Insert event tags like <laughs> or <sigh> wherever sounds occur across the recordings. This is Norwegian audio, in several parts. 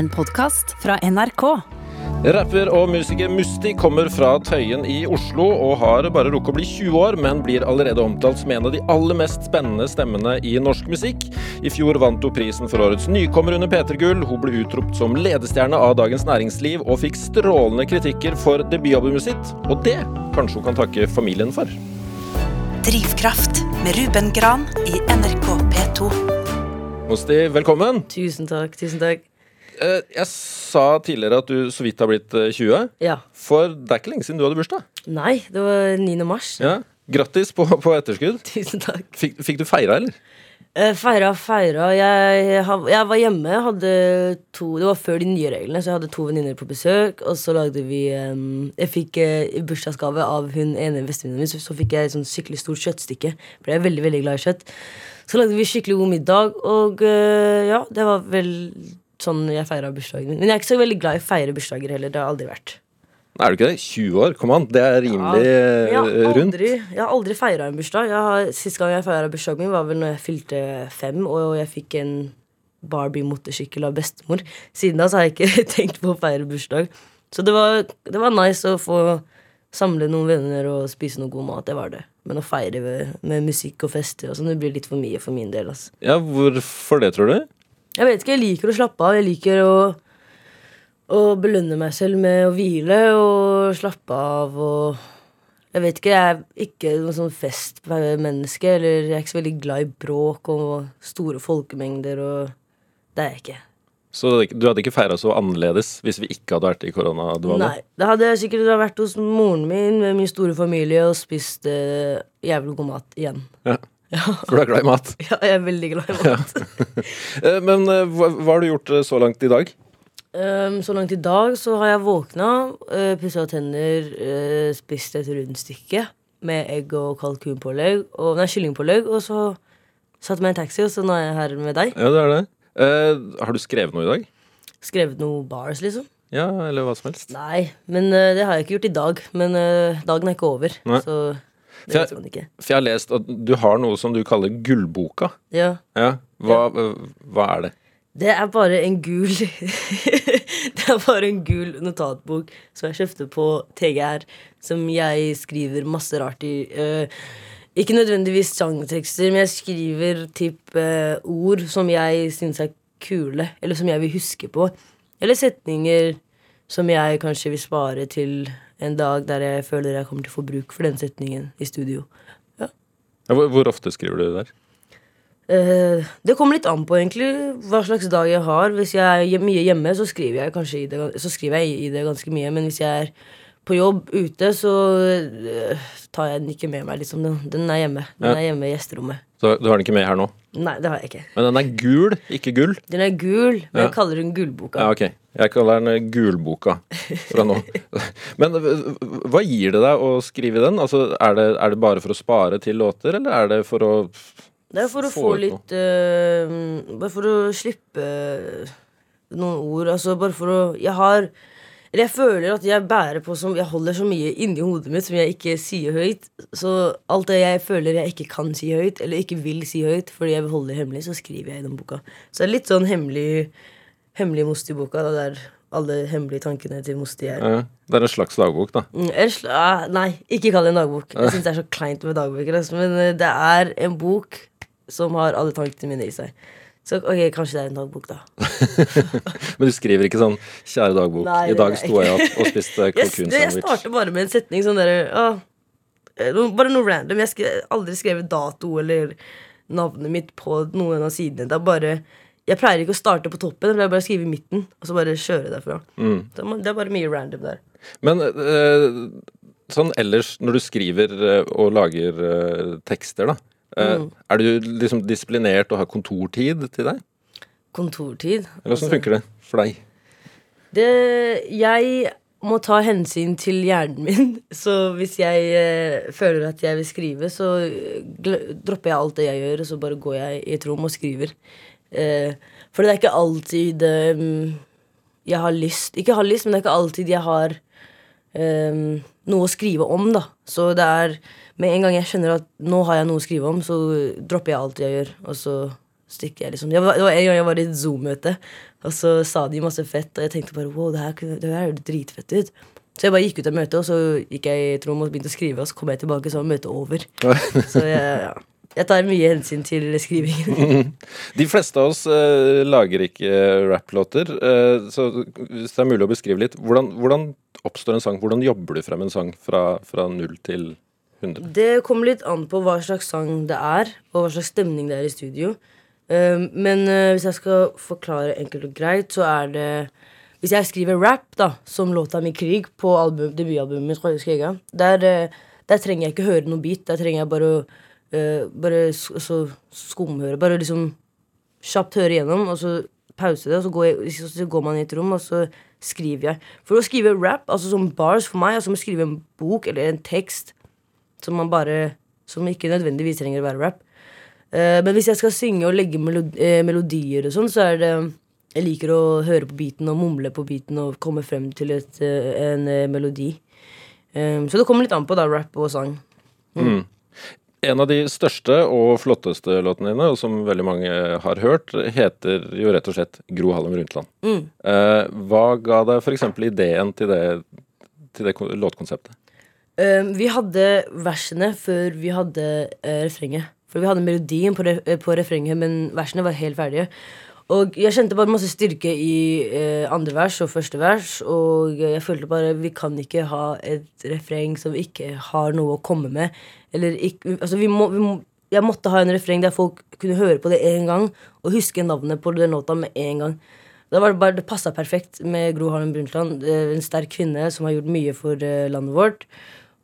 En podkast fra NRK. Rapper og musiker Musti kommer fra Tøyen i Oslo og har bare rukket å bli 20 år, men blir allerede omtalt som en av de aller mest spennende stemmene i norsk musikk. I fjor vant hun prisen for årets nykommer under P3 Gull. Hun ble utropt som ledestjerne av Dagens Næringsliv og fikk strålende kritikker for debutalbumet sitt. Og det kanskje hun kan takke familien for. Drivkraft med Ruben Gran i NRK P2. Musti, velkommen. Tusen takk. tusen takk Jeg sa tidligere at du så vidt har blitt eh, 20. Ja. For det er ikke lenge siden du hadde bursdag. Nei, det var 9. mars. Ja. Grattis på, på etterskudd. <laughs> Tusen takk. Fikk, fikk du feira, eller? Eh, feira, feira. Jeg, jeg var hjemme. Hadde to, det var før de nye reglene, så jeg hadde to venninner på besøk. Og så lagde vi um, Jeg fikk eh, i bursdagsgave av hun ene bestevenninna min, så, så fikk jeg et sånn skikkelig stort kjøttstykke. For jeg er veldig veldig glad i kjøtt. Så lagde vi skikkelig god middag, og uh, ja, det var vel sånn jeg feira bursdagen min. Men jeg er ikke så veldig glad i å feire bursdager heller. Det har jeg aldri vært. Nei, Er du ikke det? 20 år? Kom an. Det er rimelig eh, jeg har rundt. jeg har aldri feira en bursdag. Har, sist gang jeg feira bursdagen min, var vel når jeg fylte fem, og jeg fikk en Barbie-motorsykkel av bestemor. Siden da så har jeg ikke <laughs> tenkt på å feire bursdag. Så det var, det var nice å få samle noen venner og spise noe god mat. Det var det. Men å feire med, med musikk og fester og sånn, det blir litt for mye for min del. Altså. Ja, Hvorfor det, tror du? Jeg vet ikke, jeg liker å slappe av. Jeg liker å, å belønne meg selv med å hvile og slappe av og Jeg vet ikke, jeg er ikke noe sånn festmenneske. Eller jeg er ikke så veldig glad i bråk og store folkemengder og Det er jeg ikke. Så du hadde ikke feira så annerledes hvis vi ikke hadde vært i koronadvale? Nei. Da hadde jeg sikkert vært hos moren min med min store familie og spist eh, jævlig god mat igjen. Ja. <laughs> For du er glad i mat? Ja, jeg er veldig glad i mat. Ja. <laughs> Men eh, hva, hva har du gjort eh, så langt i dag? Um, så langt i dag så har jeg våkna, uh, pussa tenner, uh, spist et rundstykke med egg og kalkunpålegg, og, nei, kyllingpålegg, og så satt meg i en taxi, og så nå er jeg her med deg. Ja, det er det. Uh, har du skrevet noe i dag? Skrevet noe bars, liksom. Ja, eller hva som helst? Nei, men uh, det har jeg ikke gjort i dag. Men dagen er ikke over, Nei. så For jeg-. For jeg har lest at du har noe som du kaller Gullboka. Ja. Ja, Hva, eh, hva er det? Det er bare en gul <laughs> Det er bare en gul notatbok som jeg kjøpte på TGR, som jeg skriver masse rart i. Eh, ikke nødvendigvis sangtekster, men jeg skriver typ eh, ord som jeg syns er kule, eller som jeg vil huske på. Eller setninger som jeg kanskje vil spare til en dag der jeg føler jeg kommer til å få bruk for den setningen i studio. Ja, hvor, hvor ofte skriver du det der? Eh, det kommer litt an på egentlig hva slags dag jeg har. Hvis jeg er mye hjemme, så skriver jeg kanskje i det, så skriver jeg i det ganske mye. Men hvis jeg er på jobb ute, så eh, tar jeg den ikke med meg. Liksom. Den, den er hjemme. Den Ja. er hjemme i gjesterommet. Så du har den ikke med her nå? Nei, det har jeg ikke. Men den er gul, ikke gull? Den er gul, men Ja. jeg kaller den Gullboka. Ja, ok. Jeg kaller den eh, Gulboka fra nå. <laughs> Men eh, hva gir det deg å skrive den? Altså, er, det, er det bare for å spare til låter, eller er det for å Det er for å Få få litt eh, Bare for å slippe noen ord. Altså bare for å Jeg har jeg føler at jeg bærer på som Jeg holder så mye inni hodet mitt som jeg ikke sier høyt. Så alt det jeg føler jeg ikke kan si høyt, eller ikke vil si høyt fordi jeg vil holde det hemmelig, så skriver jeg i den boka. Så det er litt sånn hemmelig Hemmelig Mosti-boka, da, der alle hemmelige tankene til Mosti er. Ja, Det er en slags dagbok, da. Mm, nei, ikke kall det en dagbok. Jeg syns det er så kleint med dagbøker. Altså. Men eh, det er en bok som har alle tankene mine i seg. Så ok, kanskje det er en dagbok, da. <laughs> Men du skriver ikke sånn 'Kjære dagbok, Nei, i dag sto jeg opp og spiste <laughs> kalkunsandwich'. jeg starter bare med en setning sånn derre eh, Bare noe random. Jeg har aldri skrevet dato eller navnet mitt på noen av sidene. Det er bare Jeg pleier ikke å starte på toppen, jeg bare skrive i midten, og så bare kjøre derfra. Mm. Det, er, bare mye random der. Men eh, sånn ellers, når du skriver eh, og lager eh, tekster, da. Mm. Er du liksom disiplinert og har kontortid til deg? Kontortid. Eller åssen Altså, funker det for deg? Det, jeg må ta hensyn til hjernen min. <laughs> Så hvis jeg eh, føler at jeg vil skrive, så dropper jeg alt det jeg gjør, og så bare går jeg i et rom og skriver. Eh, for det er ikke alltid eh, jeg har lyst Ikke har lyst, men det er ikke alltid jeg har eh, noe å skrive om, da. Så det er med en gang jeg skjønner at nå har jeg noe å skrive om, så dropper jeg alt jeg gjør, og så stikker jeg, liksom. Jeg var, det var en gang jeg var i et Zoom-møte, og så sa de masse fett, og jeg tenkte bare wow, det her, det her høres dritfett ut. Så jeg bare gikk ut av møtet, og så gikk jeg i Trond og begynte å skrive, og så kom jeg tilbake, så var møtet over. Så jeg, ja. Jeg tar mye hensyn til skrivingen. <laughs> De fleste av oss uh, lager ikke uh, rapplåter, Uh, så hvis det er mulig å beskrive litt, hvordan, hvordan oppstår en sang? Hvordan jobber du frem en sang fra, fra null til 100? Det kommer litt an på hva slags sang det er, og hva slags stemning det er i studio. Um, men hvis jeg skal forklare enkelt og greit, så er det Hvis jeg skriver rap, da, som låta mi 'Krig' på album, debutalbumet mitt, der, der trenger jeg ikke høre noe beat. Der trenger jeg bare å uh, Bare altså, skumhøre. Bare liksom kjapt høre igjennom, og så pause det, og så går, jeg, så- går man i et rom, og så skriver jeg. For å skrive rap, altså som bars for meg, er som å skrive en bok eller en tekst som man bare Som ikke nødvendigvis trenger å være rap. Eh, men hvis jeg skal synge og legge melodi, eh, melodier og sånn, så er det Jeg liker å høre på beaten og mumle på beaten og komme frem til et, eh, en eh, melodi. Um, så det kommer litt an på da, rap og sang. En av de største og flotteste låtene dine, og som veldig mange har hørt, heter jo rett og slett Gro Harlem Brundtland. Eh, hva ga deg f.eks. ideen til det, til det låtkonseptet? Eh, vi hadde versene før vi hadde eh, refrenget. For vi hadde melodien på, på refrenget, men versene var helt ferdige. Og jeg kjente bare masse styrke i eh, andre vers og første vers. Og jeg følte bare vi kan ikke ha et refreng som ikke har noe å komme med. Eller ikke, altså vi må, vi må, jeg måtte ha en refreng der folk kunne høre på det én gang og huske navnet på den låta med en gang. Det, var bare, det passa perfekt med Gro Harlem Brundtland. eh, En sterk kvinne som har gjort mye for eh, landet vårt.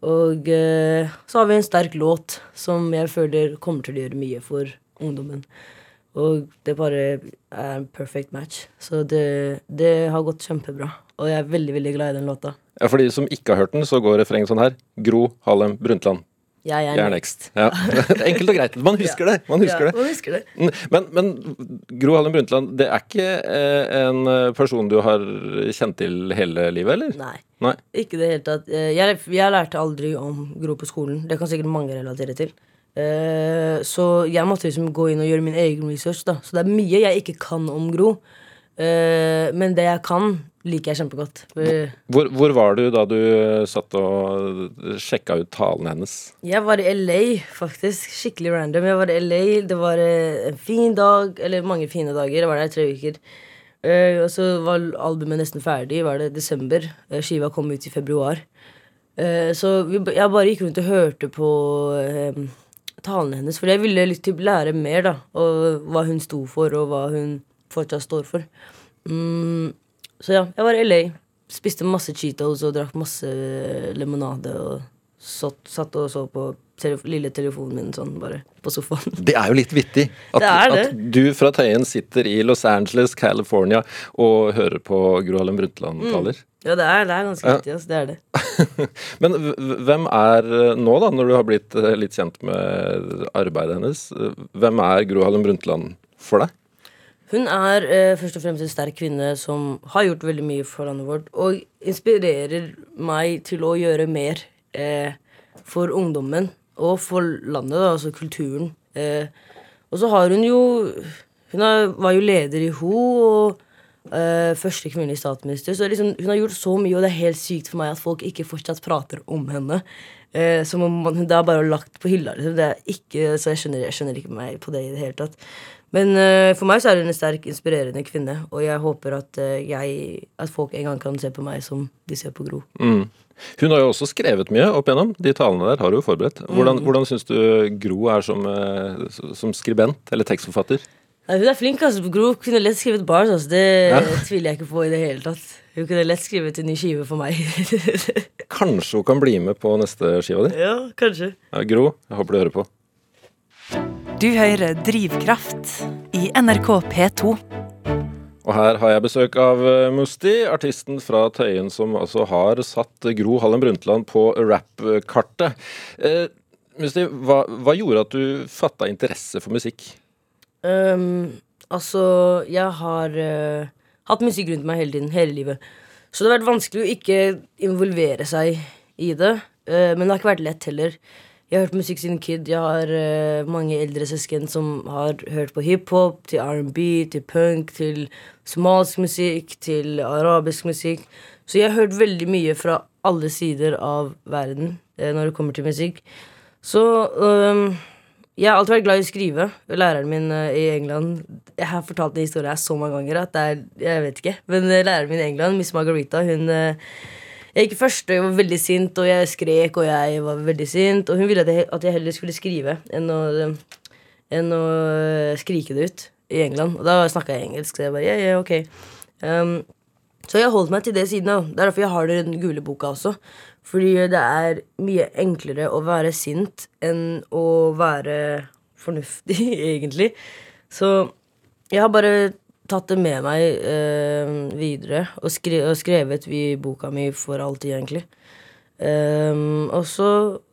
Og eh, så har vi en sterk låt som jeg føler kommer til å gjøre mye for ungdommen. Og det bare er en perfect match. Så det, det har gått kjempebra. Og jeg er veldig veldig glad i den låta. Ja, For de som ikke har hørt den, så går refrenget sånn her. Gro Harlem Brundtland. Jeg Jeg er er next. Ja. <laughs> Enkelt og greit. Man husker det. Man husker ja, det. Man husker det. Mm, Men, men Gro Harlem Brundtland, det er ikke eh, en eh, person du har kjent til hele livet, eller? Nei. Nei. Ikke i det hele tatt. Eh, Jeg, jeg lærte aldri om Gro på skolen. Det kan sikkert mange relatere til. Så jeg måtte liksom gå inn og gjøre min egen research. da Så det er mye jeg ikke kan om Gro. Men det jeg kan, liker jeg kjempegodt. Hvor, hvor var du da du satt og sjekka ut talen hennes? Jeg var i LA, faktisk. Skikkelig random. Jeg var i LA, Det var eh, en fin dag, eller mange fine dager. Jeg var der i tre uker. Eh, og så var albumet nesten ferdig. Var det desember? Eh, skiva kom ut i februar. Så jeg bare gikk rundt og hørte på eh, talene hennes. For jeg ville litt lære mer, da. Og hva hun sto for, og hva hun fortsatt står for. Mm, så ja, jeg var i LA. Spiste masse Cheetos og drakk masse lemonade. Og satt, satt og så på tele lille telefonen min sånn, bare på sofaen. Det er jo litt vittig at, Det det. at du fra Tøyen sitter i Los Angeles, California og hører på Gro Harlem Brundtland-taler. Ja, det er, det er ganske Ja. Altså, det er det. <laughs> Men hvem er eh, nå, da, når du har blitt eh, litt kjent med arbeidet hennes, eh, hvem er Gro Harlem Brundtland for deg? Hun er eh, først og fremst en sterk kvinne som har gjort veldig mye for landet vårt, og inspirerer meg til å gjøre mer eh, for ungdommen og for landet, da, altså kulturen. Eh, og så har hun jo Hun er, var jo leder i HO og eh, første kvinnelige statsminister. Så liksom, hun har gjort så mye, og det er helt sykt for meg at folk ikke fortsatt prater om henne. Eh, som om man, det er bare lagt på hylla. Liksom. Det er ikke, så jeg skjønner, jeg skjønner ikke meg på det i det hele tatt. Men uh, for meg så er hun en sterk, inspirerende kvinne, og jeg håper at, uh, jeg, at folk en gang kan se på meg som de ser på Gro. Mm. Hun har jo også skrevet mye opp igjennom. De talene der har du jo forberedt. Hvordan, hvordan syns du Gro er som, uh, som skribent eller tekstforfatter? Nei, hun er flink. altså. Gro kunne lett skrevet bars. Altså. Det tviler jeg ikke på i det hele tatt. Hun kunne lett skrevet en ny skive for meg. <laughs> Kanskje hun kan bli med på neste skiva di? ja, kanskje. Ja, Gro, jeg håper du hører på. Du hører Drivkraft i NRK P2. Og her har jeg besøk av eh, Musti, artisten fra Tøyen som altså har satt Gro Harlem Brundtland på rap-kartet. Eh, Musti, hva, hva gjorde at du fatta interesse for musikk? Um, altså, jeg har uh, hatt musikk rundt meg hele tiden, hele livet. Så det har vært vanskelig å ikke involvere seg i det. Uh, men det har ikke vært lett heller. Jeg har hørt musikk siden kid. Jeg har uh, mange eldre søsken som har hørt på hiphop, til R&B, til punk, til somalisk musikk, til arabisk musikk. Så jeg har hørt veldig mye fra alle sider av verden uh, når det kommer til musikk. Så um, jeg har alltid vært glad i å skrive. Læreren min uh, i England Jeg har fortalt den historien her så mange ganger at det er Jeg vet ikke. Men læreren min i England, Miss Margarita, hun Jeg gikk først, og jeg var veldig sint, og jeg skrek, og jeg var veldig sint. Og hun ville at jeg, at jeg heller skulle skrive enn å, enn å skrike det ut i England. Og da snakka jeg engelsk, så jeg bare yeah, yeah, ok. Um, så jeg holdt meg til det siden. av. Det er derfor jeg har den gule boka også. Fordi det er mye enklere å være sint enn å være fornuftig, <laughs> egentlig. Så jeg har bare tatt det med meg eh, videre og, skre og skrevet vi boka mi for alltid, egentlig. Um, og så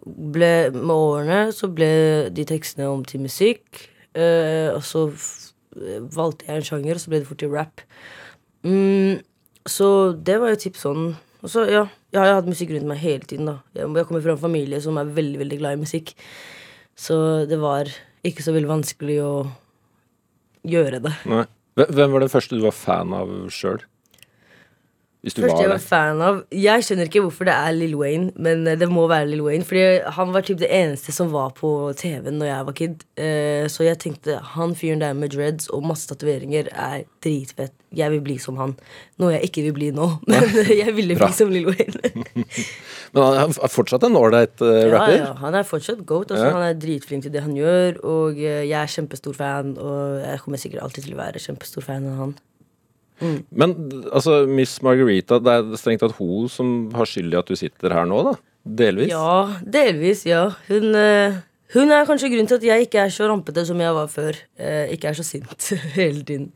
ble med årene så ble de tekstene om til musikk. Uh, og så valgte jeg en sjanger, og så ble det fort til rap. Um, så det var jo typ sånn. Og så, ja, jeg har hatt musikk rundt meg hele tiden. da Jeg, jeg kommer fra en familie som er veldig veldig glad i musikk. Så det var ikke så veldig vanskelig å gjøre det. Nei. Hve- Hvem var den første du var fan av sjøl? Hvis du Første jeg var var det. fan av Jeg skjønner ikke hvorfor det er Lil Wayne, men eh, det må være Lil Wayne. Fordi han var typ det eneste som var på TV-en når jeg var kid. Eh, så jeg tenkte han fyren der med dreads og masse tatoveringer er dritfett. Jeg vil bli som han. Noe jeg ikke vil bli nå, <laughs> men <laughs> jeg ville bli som Lil Wayne. <laughs> Men han er fortsatt en ålreit eh, Ja, rapper. ja, han er fortsatt goat. Altså, Ja. Han er dritflink til det han gjør, og jeg er kjempestor fan. Og jeg kommer sikkert alltid til å være kjempestor fan av han. Men altså, Miss Margarita, det er strengt tatt hun som har skyld i at du sitter her nå, da? Delvis? Ja, delvis, ja. Hun, eh, hun er kanskje grunnen til at jeg ikke er så rampete som jeg var før. Eh, ikke er så sint <laughs> hele tiden.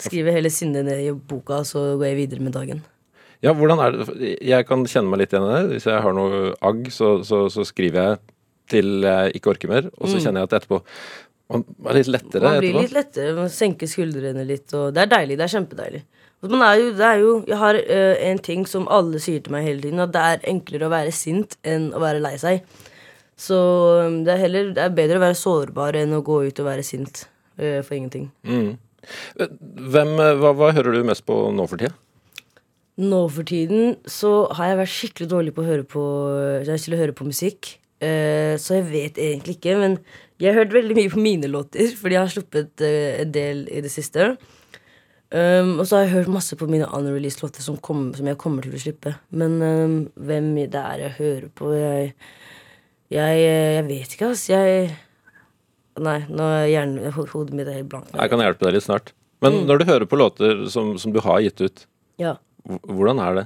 Skriver hele sinnet ned i boka, så går jeg videre med dagen. Ja, hvordan er det? Jeg kan kjenne meg litt igjen i det. Hvis jeg har noe agg, så, så, så skriver jeg til jeg ikke orker mer, og så kjenner jeg at etterpå man er litt lettere. Man blir etterpå. litt lettere, man senker skuldrene litt, og det er deilig. Det er kjempedeilig. Er jo, det er jo, jeg har eh, en ting som alle sier til meg hele tiden, at det er enklere å være sint enn å være lei seg. Så um, det er heller det er bedre å være sårbar enn å gå ut og være sint eh, for ingenting. Mm. Hvem, eh, hva, hva hører du mest på nå for tida? Nå for tiden så har jeg vært skikkelig dårlig på å høre på Jeg skulle høre på musikk. Uh, så jeg vet egentlig ikke. Men jeg har hørt veldig mye på mine låter, fordi jeg har sluppet uh, en del i det siste. Um, og så har jeg hørt masse på mine unreleased låter som, som jeg kommer til å slippe. Men um, hvem det er jeg hører på Jeg, jeg, jeg vet ikke, altså. Jeg Nei, nå er hjernen, hodet mitt er helt blankt. Jeg kan hjelpe deg litt snart. Men når du hører på låter som, som du har gitt ut, Ja. hvordan er det?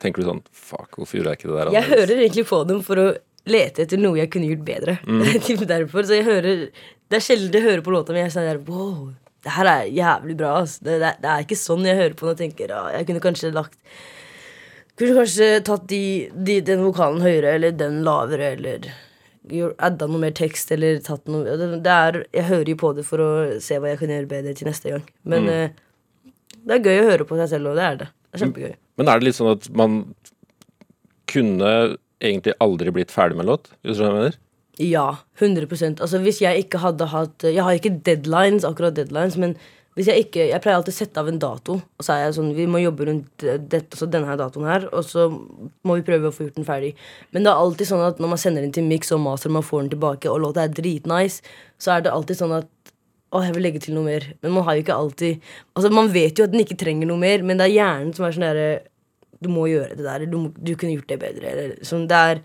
Tenker du sånn Fuck, hvorfor gjorde jeg ikke det der? Jeg hører egentlig på dem for å lete etter noe jeg kunne gjort bedre. <laughs> Mm. Derfor, så jeg hører Det er sjelden jeg hører på låta, men jeg er sånn Wow, det her er jævlig bra. Altså. Det, det, det er ikke sånn jeg hører på når jeg tenker ah, Jeg kunne kanskje lagt Kunne kanskje tatt de, de, den vokalen høyere, eller den lavere, eller adda noe mer tekst, eller tatt noe det, det er, Jeg hører jo på det for å se hva jeg kan gjøre bedre til neste gang. Men eh, det er gøy å høre på seg selv, og det er det. Det er kjempegøy. Men er det litt sånn at man kunne egentlig aldri blitt ferdig med låt? Hvis jeg mener? Ja, 100 Altså Hvis jeg ikke hadde hatt Jeg har ikke deadlines, akkurat deadlines, men hvis jeg ikke Jeg pleier alltid å sette av en dato, og så er jeg sånn Vi må jobbe rundt dette, så denne her datoen her, og så må vi prøve å få gjort den ferdig. Men det er alltid sånn at når man sender den til mix og master, man får den tilbake, og låta er dritnice, så er det alltid sånn at å, jeg vil legge til noe mer. Men man har jo ikke alltid Altså Man vet jo at den ikke trenger noe mer, men det er hjernen som er sånn derre Du må gjøre det der. Du, må, du kunne gjort det bedre. Eller sånn det er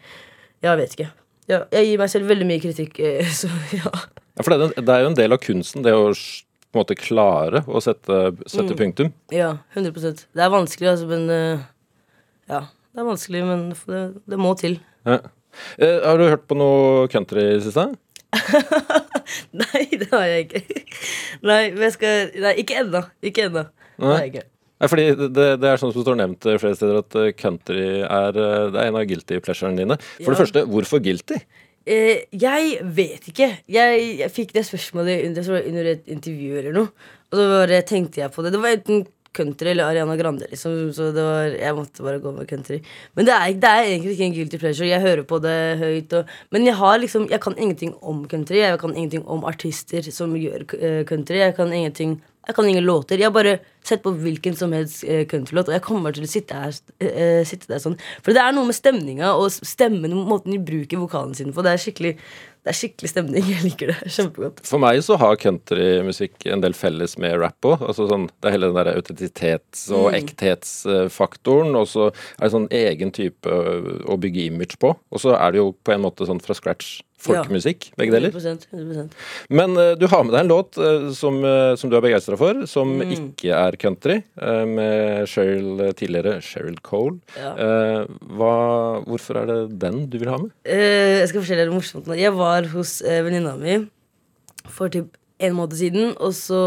Jeg vet ikke. Ja, jeg gir meg selv veldig mye kritikk, eh, <laughs> så ja. Ja, for det, det er jo en del av kunsten, det å på en måte klare å sette, sette punktum. Ja, 100% Det er vanskelig, altså, men eh, Ja, det er vanskelig, men det, det må til. Ja. Eh, har du hørt på noe country i det siste? Nei, det har jeg ikke. Nei, men jeg skal Nei, ikke ennå. Ikke ennå. Nei. jeg ikke. Nei, fordi det, det er sånn som står nevnt eh, flere steder, at eh, country er, eh, det er en av guilty pleasurene dine. For det første, hvorfor guilty? Eh, jeg vet ikke. Jeg, jeg fikk det spørsmålet under, under et intervju eller noe. Og så bare tenkte jeg på det. Det var enten country eller Ariana Grande, liksom. Så det var, jeg måtte bare gå med country. Men det er, det er egentlig ikke en guilty pleasure. Jeg hører på det høyt. Og, men jeg har liksom Jeg kan ingenting om country. Jeg kan ingenting om artister som gjør eh, country. Jeg kan ingenting jeg kan ingen låter. Jeg har bare sett på hvilken som helst eh, countrylåt, og jeg kommer til å sitte, her, eh, sitte der sånn. For det er noe med stemninga og stemmen måten de bruker vokalen sin på. Det er skikkelig det er skikkelig stemning. Jeg liker det kjempegodt. For meg så har countrymusikk en del felles med rap òg. Altså sånn, det er hele den der autentitets- og ekthetsfaktoren. Og så er det sånn egen type å bygge image på. Og så er det jo på en måte sånn fra scratch folkemusikk, begge deler. 100%, 100%. Men uh, du har med deg en låt uh, som, uh, som du er begeistra for, som ikke er country, med Cheryl, tidligere Cheryl Cole. Ja. Hva, hvorfor er det den du vil ha med? Jeg skal fortelle deg morsomt. Jeg var hos venninna mi for typ en måned siden, og så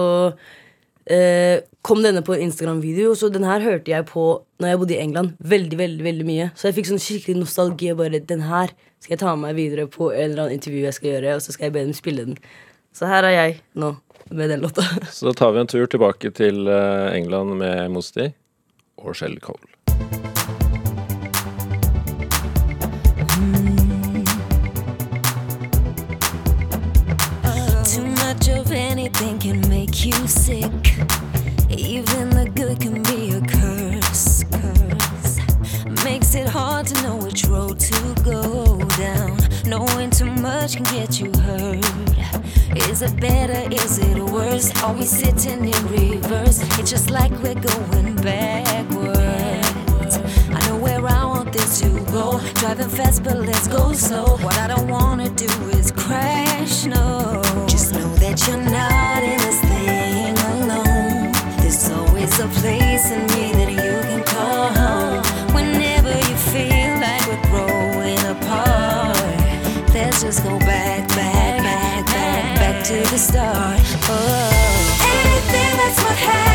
eh, kom denne på en Instagram-video. Så den her hørte jeg på når jeg bodde i England. Veldig, veldig, veldig mye Så jeg fikk sånn skikkelig nostalgi. Og bare, den her skal jeg ta med meg videre på en eller annen intervju jeg skal gjøre, og så skal jeg be dem spille den. Så her er jeg nå med den låta. Så da tar vi en tur tilbake til eh, England med Mosti og Shell Cole. Is it better? Is it worse? Are we sitting in reverse? It's just like we're going backwards. I know where I want this to go. Driving fast, but let's go slow. What I don't wanna do is crash. No, just know that you're not Start. Oh. Anything that's what happened.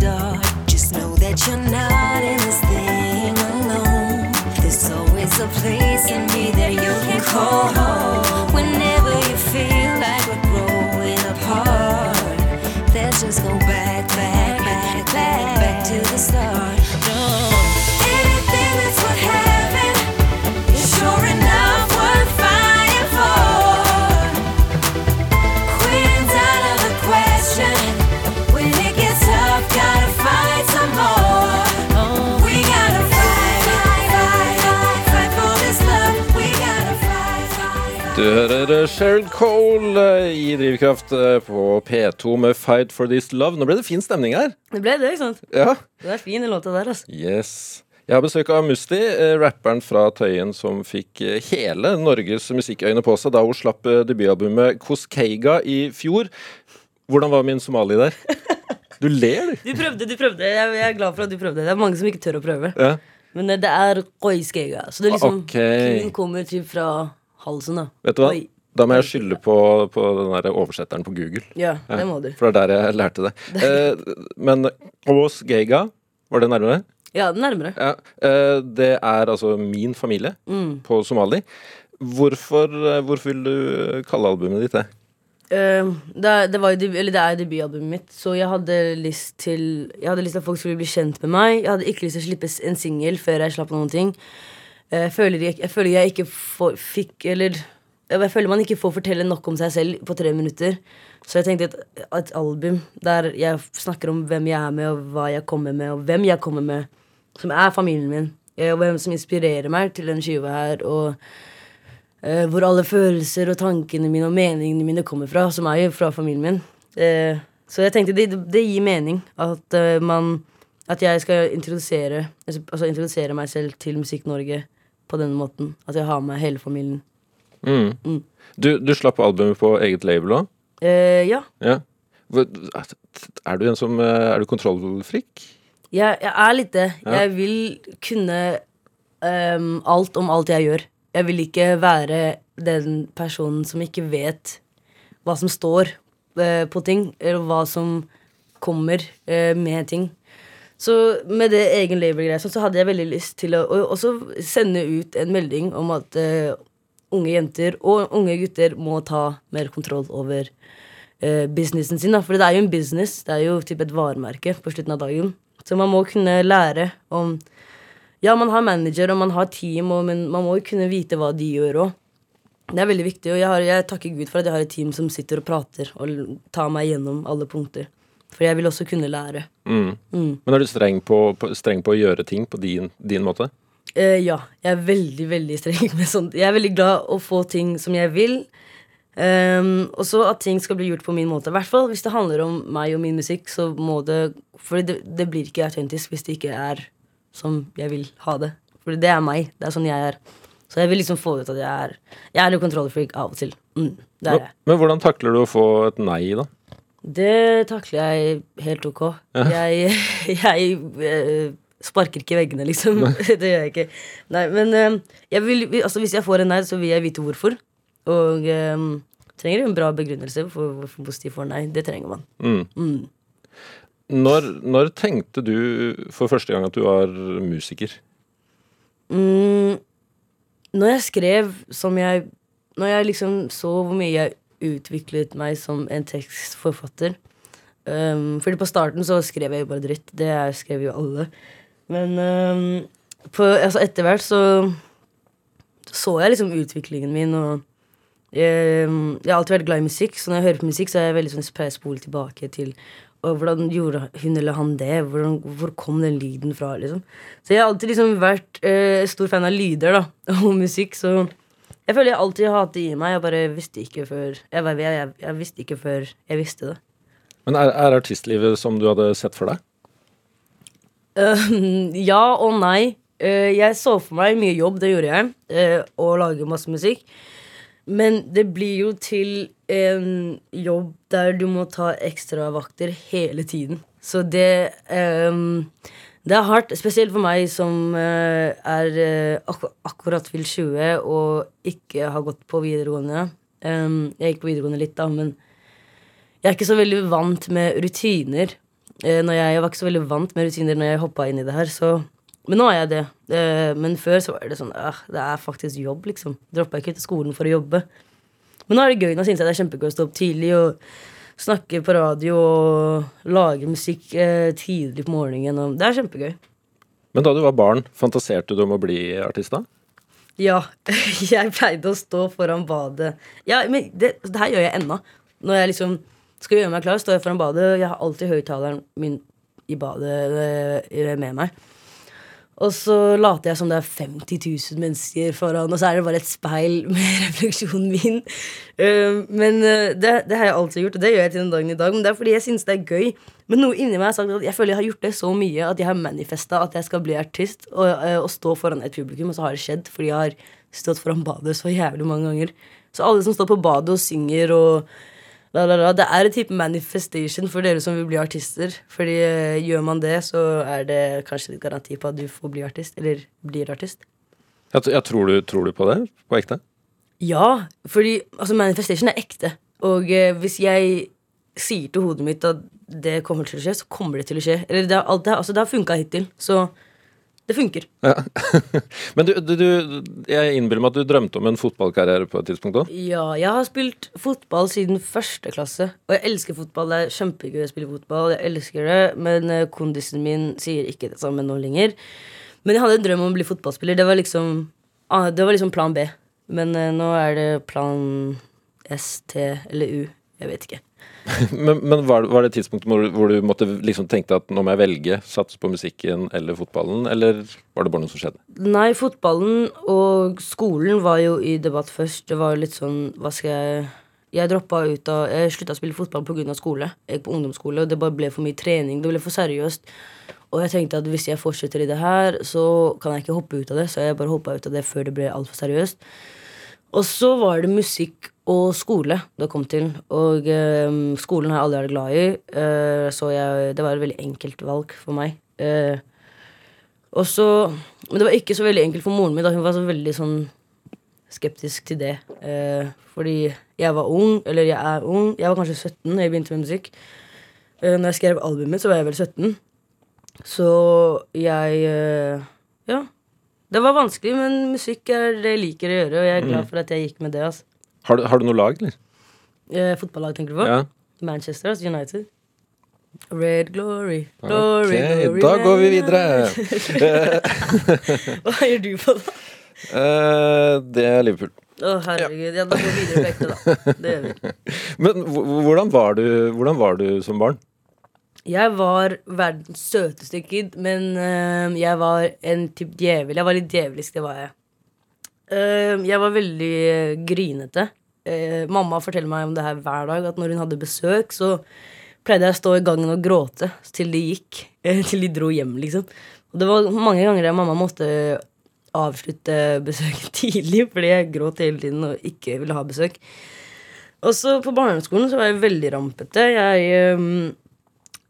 Dark. Just know that you're not in this thing alone. There's always a place in me that you can call home. Cheryl Cole eh, i Drivkraft eh, på P2 med 'Fight for This Love'. Nå ble det fin stemning her. Det ble det, ikke sant? Ja. Det er fin den låta der, altså. Yes. Jeg har besøk av Musti, eh, rapperen fra Tøyen som fikk hele Norges musikkøyne på seg da hun slapp debutalbumet Koskeiga i fjor. Hvordan var min somali der? Du ler, du. Du prøvde, du prøvde. Jeg, er glad for at du prøvde. Det er mange som ikke tør å prøve. Ja. Men det er koiskeiga. Så det er liksom okay. Kuen kommer typ fra halsen, da. Vet du hva? Oi. Da må jeg skylde på, på den der oversetteren på Google. Ja, det må du. For det er der jeg lærte det. <laughs> Eh, men Geiga, var det nærmere? Ja, nærmere. Ja, eh, Det er altså min familie Mm. på Somali. Hvorfor, eh, hvorfor vil du kalle albumet ditt det? Uh, det, det, var eller det er debutalbumet mitt, så jeg hadde lyst til Jeg hadde lyst til at folk skulle bli kjent med meg. Jeg hadde ikke lyst til å slippe en singel før jeg slapp noen ting. Eh, Jeg føler jeg, jeg, føler jeg ikke for, fikk Eller jeg føler man ikke får fortelle nok om seg selv på tre minutter. Så jeg tenkte et, et album der jeg snakker om hvem jeg er med, og hva jeg kommer med, og hvem jeg kommer med, som er familien min, eh, og hvem som inspirerer meg til den skiva her, og uh, hvor alle følelser og tankene mine og meningene mine kommer fra, som er jo fra familien min. Uh, så jeg tenkte det, det gir mening at uh, man At jeg skal introdusere, altså introdusere meg selv til Musikk-Norge på denne måten. At jeg har med hele familien. Mm. Du, du slapp albumet på eget label òg? Eh, ja. Ja. Er du en som eh, Er du kontrollfrik? Jeg, jeg er litt det. Ja. Jeg vil kunne um, alt om alt jeg gjør. Jeg vil ikke være den personen som ikke vet hva som står uh, på ting, eller hva som kommer uh, med ting. Så med det egen label-greia så hadde jeg veldig lyst til å også sende ut en melding om at eh, unge jenter og unge gutter må ta mer kontroll over eh, businessen sin. Da. For det er jo en business, det er jo typ et varemerke på slutten av dagen. Så man må kunne lære om Ja, man har manager og man har team, og, men man må jo kunne vite hva de gjør òg. Det er veldig viktig, og jeg, har, jeg takker Gud for at jeg har et team som sitter og prater og tar meg gjennom alle punkter. For jeg vil også kunne lære. Mm. Mm. Men er du streng på, på, streng på å gjøre ting på din, din måte? Eh, ja, jeg er veldig, veldig streng med sånt. Jeg er veldig glad å få ting som jeg vil. Um, og så at ting skal bli gjort på min måte. I hvert fall hvis det handler om meg og min musikk, så må det For det, det blir ikke autentisk hvis det ikke er som jeg vil ha det. For det er meg. Det er sånn jeg er. Så jeg vil liksom få ut at jeg er Jeg er jo kontrollfreak av og til. Mm, det er jeg. men hvordan takler du å få et nei, da? Det takler jeg helt ok. Jeg, <laughs> jeg eh, sparker ikke veggene, liksom. <laughs> det gjør jeg ikke. Nei, men eh, jeg vil, altså, hvis jeg får en nei, så vil jeg vite hvorfor. Og um, trenger en bra begrunnelse for hvorfor positiv får nei. Det trenger man. Mm. Mm. Når, når tenkte du for første gang at du var musiker? Mm, når jeg skrev som jeg Når jeg liksom så hvor mye jeg utviklet meg som en tekstforfatter um, Fordi på starten så skrev jeg jo bare dritt. Det skrev jo alle. Men um, på, altså etter hvert så så jeg liksom utviklingen min, og jeg, jeg har alltid vært glad i musikk, så når jeg hører på musikk, så er jeg veldig sånn spole tilbake til og hvordan gjorde hun eller han det? Hvordan, hvor kom den lyden fra? liksom Så jeg har alltid liksom vært eh, stor fan av lyder da <laughs> og musikk. Så jeg føler jeg alltid har hatt det i meg. Jeg bare visste ikke før jeg, jeg, jeg visste ikke før jeg visste det. Men er, er artistlivet som du hadde sett for deg? Um, ja og nei. Uh, jeg så for meg mye jobb, det gjorde jeg. uh, og lage masse musikk. Men det blir jo til en jobb der du må ta ekstravakter hele tiden. Så det um, Det er hardt, spesielt for meg som uh, er ak akkurat fylt 20 og ikke har gått på videregående. Um, jeg gikk på videregående litt, da, men jeg er ikke så veldig vant med rutiner. Eh, når jeg, jeg var ikke så veldig vant med rutiner når jeg hoppa inn i det her, så Men nå er jeg det. Eh, men før så var det sånn Det er faktisk jobb, liksom. Droppa ikke av skolen for å jobbe. Men nå er det gøy. Nå synes jeg det er kjempegøy å stå opp tidlig og snakke på radio og lage musikk eh, tidlig på morgenen. Det er kjempegøy. Men da du var barn, fantaserte du om å bli artist da? Ja, <laughs> jeg pleide å stå foran badet. Ja, men det, det her gjør jeg ennå. Når jeg liksom skal gjøre meg klar, står jeg foran badet. Jeg har alltid høyttaleren min i badet eh, med meg. Og så later jeg som det er 50 000 mennesker foran, og så er det bare et speil <laughs> med refleksjonen min. Eh, men eh, det, det har jeg alltid gjort, og det gjør jeg til den dagen i dag. Men det er fordi jeg synes det er gøy. Men noe inni meg har sagt at jeg føler jeg har gjort det så mye at jeg har manifesta at jeg skal bli artist og, og stå foran et publikum, og så har det skjedd fordi jeg har stått foran badet så jævlig mange ganger. Så alle som står på badet og synger og La, la, la. Det er en type manifestation for dere som vil bli artister. Fordi uh, gjør man det, så er det kanskje litt garanti på at du får bli artist. Eller blir artist. Jeg, jeg tror, du, tror du på det? På ekte? Ja, fordi altså, manifestation er ekte. Og uh, hvis jeg sier til hodet mitt at det kommer til å skje, så kommer det til å skje. Eller det, alt, det, altså, det har funka hittil. Så det funker. Ja. <laughs> Men du, du, du, jeg innbiller meg at du drømte om en fotballkarriere på et tidspunkt òg? Ja, jeg har spilt fotball siden første klasse. Og jeg elsker fotball. Det er kjempegøy å spille fotball. Jeg elsker det, Men eh, kondisen min sier ikke det samme nå lenger. Men jeg hadde en drøm om å bli fotballspiller. Det var liksom, ah, det var liksom plan B. Men eh, nå er det plan S, T eller U. Jeg vet ikke. <laughs> Men, men var, var det tidspunktet hvor, hvor du måtte liksom tenkte at nå må jeg velge, satse på musikken eller fotballen, eller var det bare noe som skjedde? Nei, fotballen og skolen var jo i debatt først. Det var litt sånn Hva skal jeg Jeg droppa ut av Jeg slutta å spille fotball pga. skole. Jeg gikk på ungdomsskole, og det bare ble for mye trening. Det ble for seriøst. Og jeg tenkte at hvis jeg fortsetter i det her, så kan jeg ikke hoppe ut av det. Så jeg bare hoppa ut av det før det ble altfor seriøst. Og så var det musikk og skole det kom til. Og eh, skolen har jeg aldri vært glad i, eh, så jeg, det var et veldig enkelt valg for meg. Eh, og så Men det var ikke så veldig enkelt for moren min. Da. Hun var så veldig sånn skeptisk til det. Eh, fordi jeg var ung, eller jeg er ung. Jeg var kanskje 17 da jeg begynte med musikk. Eh, når jeg skrev albumet, så var jeg vel 17. Så jeg Ja. Det var vanskelig, men musikk er det jeg liker å gjøre, og jeg er glad for at jeg gikk med det. Altså. Har du, har du noe lag, eller? Eh, fotballag, tenker du på? Ja. Manchester altså United. Red glory, glory, Ok, glory da går vi videre. <laughs> Hva gjør du på, da? Eh, det er Liverpool. Å, herregud. Ja, da går vi videre på ekte, da. Det gjør vi. <laughs> Men hvordan var, du, hvordan var du som barn? Jeg var verdens søteste kid, men eh, jeg var en type djevel. Jeg var litt djevelsk, det var jeg. Uh, jeg var veldig uh, grinete. Uh, mamma forteller meg om det her hver dag, at når hun hadde besøk, så pleide jeg å stå i gangen og gråte til de gikk. <laughs> til de dro hjem, liksom. Og det var mange ganger der mamma måtte avslutte besøket <laughs> tidlig, fordi jeg gråt hele tiden og ikke ville ha besøk. Og så på barneskolen så var jeg veldig rampete. Jeg,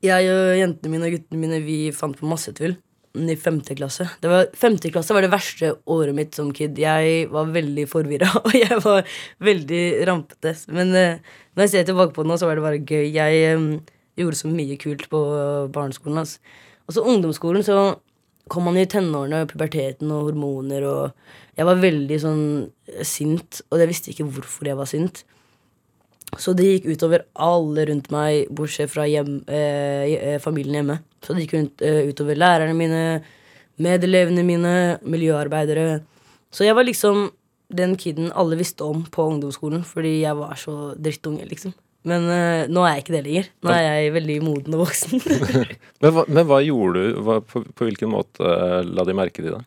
jeg og jentene mine og guttene mine Vi fant på masse tull i femte klasse. Det var, femte klasse var det verste året mitt som kid. Jeg var veldig forvirra, <laughs> og jeg var veldig rampete. Men uh, når jeg ser tilbake på det nå, så var det bare gøy. Jeg um, gjorde så mye kult på barneskolen. Altså. Og så ungdomsskolen, så kom man i tenårene, puberteten og hormoner, og jeg var veldig sånn sint, og jeg visste ikke hvorfor jeg var sint. Så det gikk utover alle rundt meg, bortsett fra hjem, eh, eh, familien hjemme. Så det gikk rundt, eh, utover lærerne mine, medelevene mine, miljøarbeidere. Så jeg var liksom den kiden alle visste om på ungdomsskolen, fordi jeg var så drittunge, liksom. Men eh, nå er jeg ikke det lenger. Nå er jeg veldig moden og voksen. <laughs> Men hva, men hva gjorde du? Hva, på, på hvilken måte eh, la de merke til deg?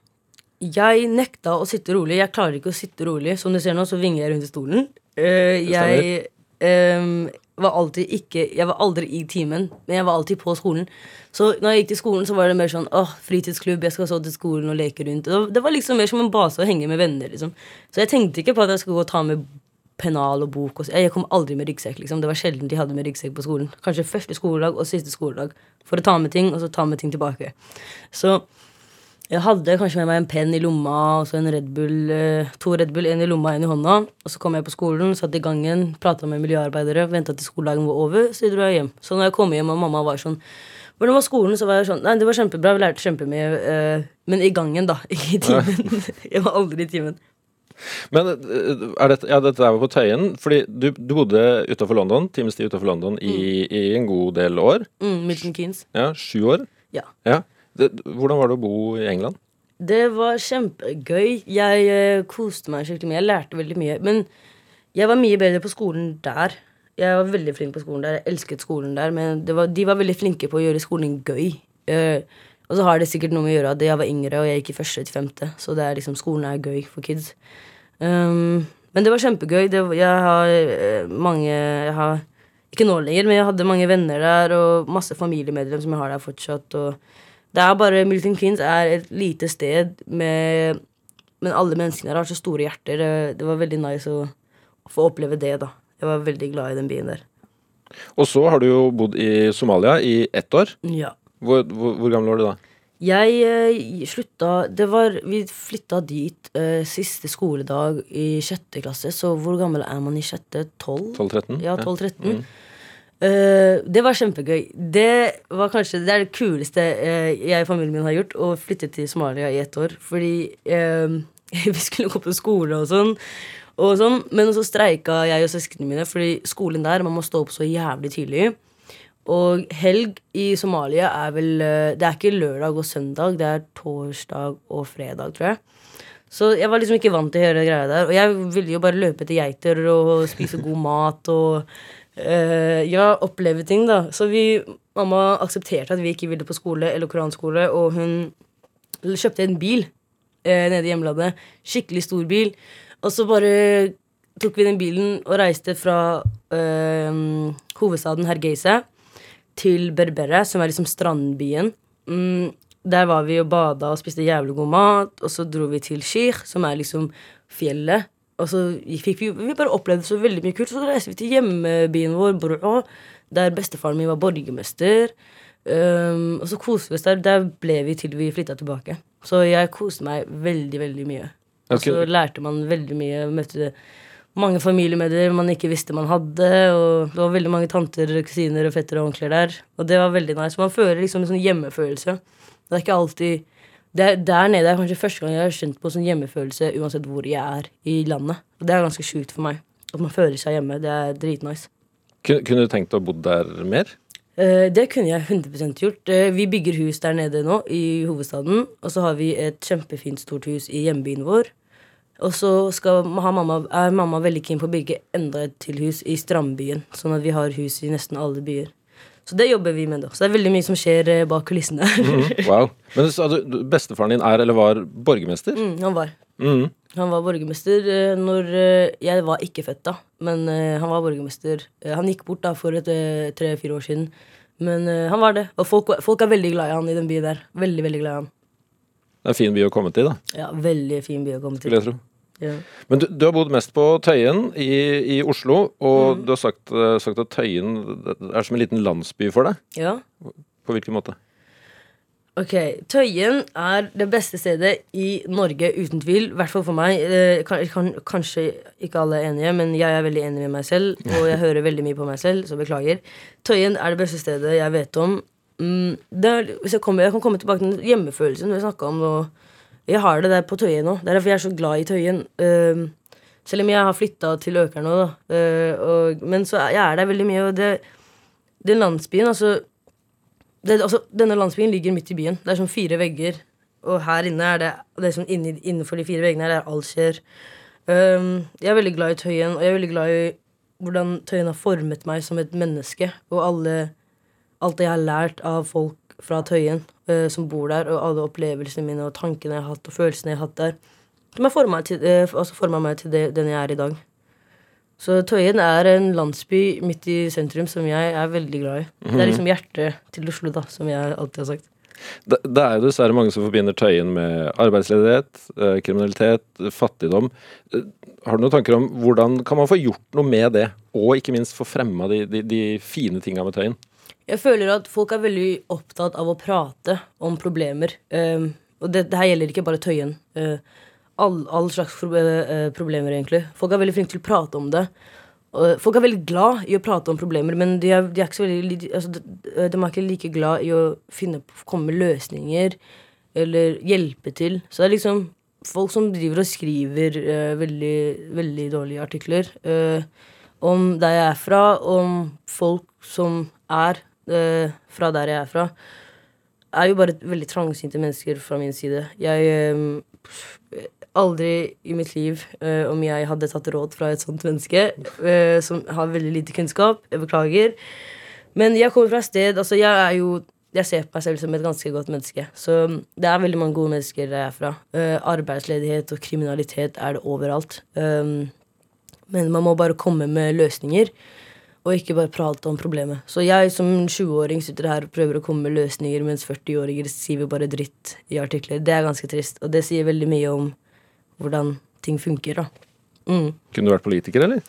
Jeg nekta å sitte rolig. Jeg klarer ikke å sitte rolig. Som du ser nå, så vinger jeg rundt i stolen. Eh, jeg ehm, var alltid ikke Jeg var aldri i timen, men jeg var alltid på skolen. Så når jeg gikk til skolen, så var det mer sånn åh, fritidsklubb, jeg skal så til skolen og leke rundt. Det var- liksom mer som en base å henge med venner, liksom. Så jeg tenkte ikke på at jeg skulle gå og ta med pennal og bok. Og, jeg kom aldri med ryggsekk. liksom Det var sjelden de hadde med ryggsekk på skolen. Kanskje første skoledag og siste skoledag. For å ta med ting, og så ta med ting tilbake. Så jeg hadde kanskje med meg en penn i lomma og så en Red Bull, eh, to Red Bull, en i lomma, en i hånda. Og så kom jeg på skolen, satt i gangen, prata med miljøarbeidere, venta til skoledagen var over, så dro jeg hjem. Så når jeg kom hjem og mamma var sånn hvordan var skolen? Så var jeg sånn Nei, det var kjempebra, vi lærte kjempemye. eh, men i gangen, da. <laughs> Ikke i timen. <laughs> jeg var aldri i timen. Men eh, er dette, ja, dette er jo på Tøyen, fordi du, du bodde utafor London, times tid utafor London i, i en god del år. Mm, Milton Keanes. Ja, Sju år. Ja. Ja. Det, hvordan var det å bo i England? Det var kjempegøy. Jeg eh, koste meg skikkelig mye. Jeg lærte veldig mye. Men jeg var mye bedre på skolen der. Jeg var veldig flink på skolen der. Jeg elsket skolen der. Men var, de var veldig flinke på å gjøre skolen gøy. Eh, og så har det sikkert noe med å gjøre at jeg var yngre, og jeg gikk i første til femte. Så det er liksom, skolen er gøy for kids. Um, men det var kjempegøy. Det, jeg har eh, mange jeg har, Ikke nå lenger, men jeg hadde mange venner der, og masse familiemedlemmer som jeg har der fortsatt. Og det er bare Milton Keynes er et lite sted med Men alle menneskene der har så store hjerter. Det, var veldig nice å, å få oppleve det, da. Jeg var veldig glad i den byen der. Og så har du jo bodd i Somalia i ett år. Ja. Hvor, hvor, hvor gammel var du da? Jeg eh, slutta Det var Vi flytta dit eh, siste skoledag i sjette klasse, så hvor gammel er man i sjette? Tolv? 12-13? Ja, 12-13. Eh, det var kjempegøy. Det var kanskje det er det kuleste uh, jeg og familien min har gjort, å flytte til Somalia i ett år. Fordi uh, <laughs> vi skulle gå på skole og sånn. Og sånn, men så streika jeg og søsknene mine, fordi skolen der man må stå opp så jævlig tidlig. Og helg i Somalia er vel Det er ikke lørdag og søndag, det er torsdag og fredag, tror jeg. Så jeg var liksom ikke vant til å gjøre greia der. Og jeg ville jo bare løpe etter geiter og spise god mat og eh, ja, oppleve ting, da. Så vi Mamma aksepterte at vi ikke ville på skole eller koranskole, og hun kjøpte en bil uh, nede i hjemlandet. Skikkelig stor bil. Og så bare tok vi den bilen og reiste fra uh, hovedstaden Hergeisa til Berbera, som er liksom strandbyen. mm, der var vi og bada og spiste jævlig god mat. Og så dro vi til Shir, som er liksom fjellet. Og så fikk vi, vi bare opplevde så veldig mye kult. Så reiste vi til hjemmebyen vår, Brå, der bestefaren min var borgermester. Um, og så koste vi oss der. Der ble vi til vi flytta tilbake. Så jeg koste meg veldig, veldig mye. Og så lærte man veldig mye. Møtte mange familiemedlemmer man ikke visste man hadde. Og det var veldig mange tanter, kusiner og fettere og onkler der. Og det var veldig nice. Man føler liksom en sånn hjemmefølelse. Det er ikke alltid det er, Der nede er kanskje første gang jeg har kjent på sånn hjemmefølelse uansett hvor jeg er i landet. Og det er ganske sjukt for meg. At man føler seg hjemme. Det er dritnice. Kunne, Kunne du tenkt å bo der mer? Eh, det kunne jeg 100 gjort. Eh, vi bygger hus der nede nå, i hovedstaden. Og så har vi et kjempefint stort hus i hjembyen vår. Og så mamma, er mamma veldig keen på å bygge enda et til hus i Strandbyen. Sånn at vi har hus i nesten alle byer. Så det jobber vi med, da. Så det er veldig mye som skjer eh, bak kulissene. <laughs> mm, Wow. Men du- bestefaren din er eller var borgermester? mm, han var. Mm. Han var borgermester eh, når eh, Jeg var ikke født da, men han var borgermester. Han gikk bort da for tre-fire år siden. Men han var det. Og folk, folk er veldig glad i han i den byen der. Veldig, veldig glad i han. Det er en fin by å komme til, da, Ja, Veldig fin by å komme til. skulle jeg tro. Ja. Men du, du har bodd mest på Tøyen i, i Oslo, og Mm. du har sagt, eh, sagt at Tøyen er som en liten landsby for deg. ja. På hvilken måte? Ok, Tøyen er det beste stedet i Norge, uten tvil. I hvert fall for meg. Eh, kan, kan, kanskje ikke alle er enige, men jeg er veldig enig med meg selv. Og jeg hører veldig mye på meg selv, så beklager. Tøyen er det beste stedet jeg vet om. Mm, er, hvis jeg, kommer, jeg kan komme tilbake til hjemmefølelsen vi snakka om. Og jeg har det der på Tøyen nå. Det er derfor jeg er så glad i Tøyen. Uh, selv om jeg har flytta til Økern nå, da. Uh, og, men så jeg er der veldig mye. Og det, den landsbyen, altså det, altså, denne landsbyen ligger midt i byen. Det er sånn fire vegger. Og her inne er det, det er sånn inni, Innenfor de fire veggene er alt skjer. Um, jeg er veldig glad i Tøyen, og jeg er veldig glad i hvordan Tøyen har formet meg som et menneske. Og alle, alt det jeg har lært av folk fra Tøyen eh, som bor der, og alle opplevelsene mine og tankene jeg har hatt, og følelsene jeg har hatt der, som har forma eh, altså meg til det, den jeg er i dag. Så Tøyen er en landsby midt i sentrum som jeg er veldig glad i. Det er liksom hjertet til Oslo, da, som jeg alltid har sagt. Det, det er jo dessverre mange som forbinder Tøyen med arbeidsledighet, eh, kriminalitet, fattigdom. Eh, Har du noen tanker om hvordan kan man få gjort noe med det, og ikke minst få fremma de, de, de fine tinga med Tøyen? Jeg føler at folk er veldig opptatt av å prate om problemer. Um, og det, det her gjelder ikke bare Tøyen. Uh, all, all slags eh, problemer, egentlig. Folk er veldig flinke til å prate om det. Uh, folk er veldig glad i å prate om problemer, men de er, de er ikke veldig altså, de, de er ikke like glad i å finne, komme med løsninger eller hjelpe til. Så det er liksom folk som driver og skriver uh, veldig, veldig dårlige artikler om der jeg er fra, om folk som er eh, fra der jeg er fra, er jo bare veldig trangsynte mennesker fra min side. Jeg eh, Aldri i mitt liv eh, om jeg hadde tatt råd fra et sånt menneske eh, som har veldig lite kunnskap. Jeg beklager. Men jeg kommer fra et sted Altså, jeg er jo jeg ser på meg selv som et ganske godt menneske. Så det er veldig mange gode mennesker der jeg er fra. Uh, arbeidsledighet og kriminalitet er det overalt. Um, men man må bare komme med løsninger, og ikke bare prate om problemet. Så jeg som 20-åring sitter her og prøver å komme med løsninger, mens 40-åringer skriver bare dritt i artikler. Det er ganske trist, og det sier veldig mye om hvordan ting funker, da. Mm. Kunne du vært politiker, eller?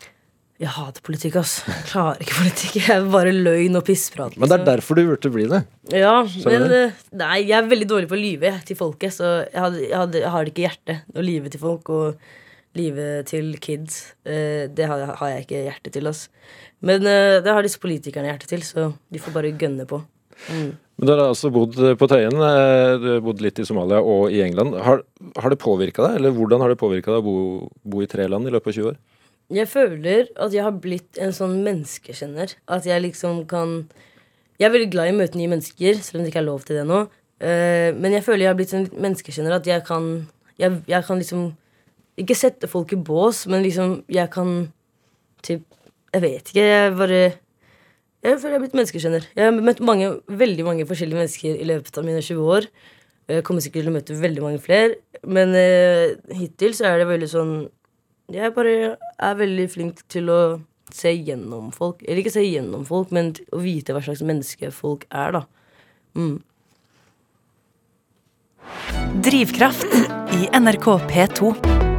Jeg hater politikk, ass. Jeg klarer ikke politikk. Jeg er bare løgn og pissprat. Men det er liksom. derfor du burde bli det. Ja, men eh, Nei, jeg er veldig dårlig på å lyve til folket, så jeg, hadde, jeg, hadde, jeg har ikke hjerte å lyve til folk. Og lyve til kids, eh, det har, har jeg ikke hjerte til. ass. Men eh, det har disse politikerne hjerte til, så de får bare gønne på. Mm. Men du har altså bodd på Tøyen, eh, du har bodd litt i Somalia og i England. Har, har det påvirka deg, eller hvordan har det påvirka deg å bo, bo i tre land i løpet av 20 år? Jeg føler at jeg har blitt en sånn menneskekjenner. At jeg liksom kan Jeg er veldig glad i å møte nye mennesker, selv om det ikke er lov til det nå. Men jeg føler jeg har blitt en menneskekjenner at jeg kan jeg, jeg kan liksom Ikke sette folk i bås, men liksom jeg kan typ Jeg vet ikke. Jeg bare Jeg føler jeg har blitt menneskeskjønner. Jeg har møtt mange, veldig mange forskjellige mennesker i løpet av mine 20 år. Jeg kommer sikkert til å møte veldig mange flere, men eh, hittil så er det veldig sånn jeg bare er veldig flink til å se gjennom folk. Eller ikke se gjennom folk, men å vite hva slags menneske folk er, da. Mm. Drivkraft i NRK P2.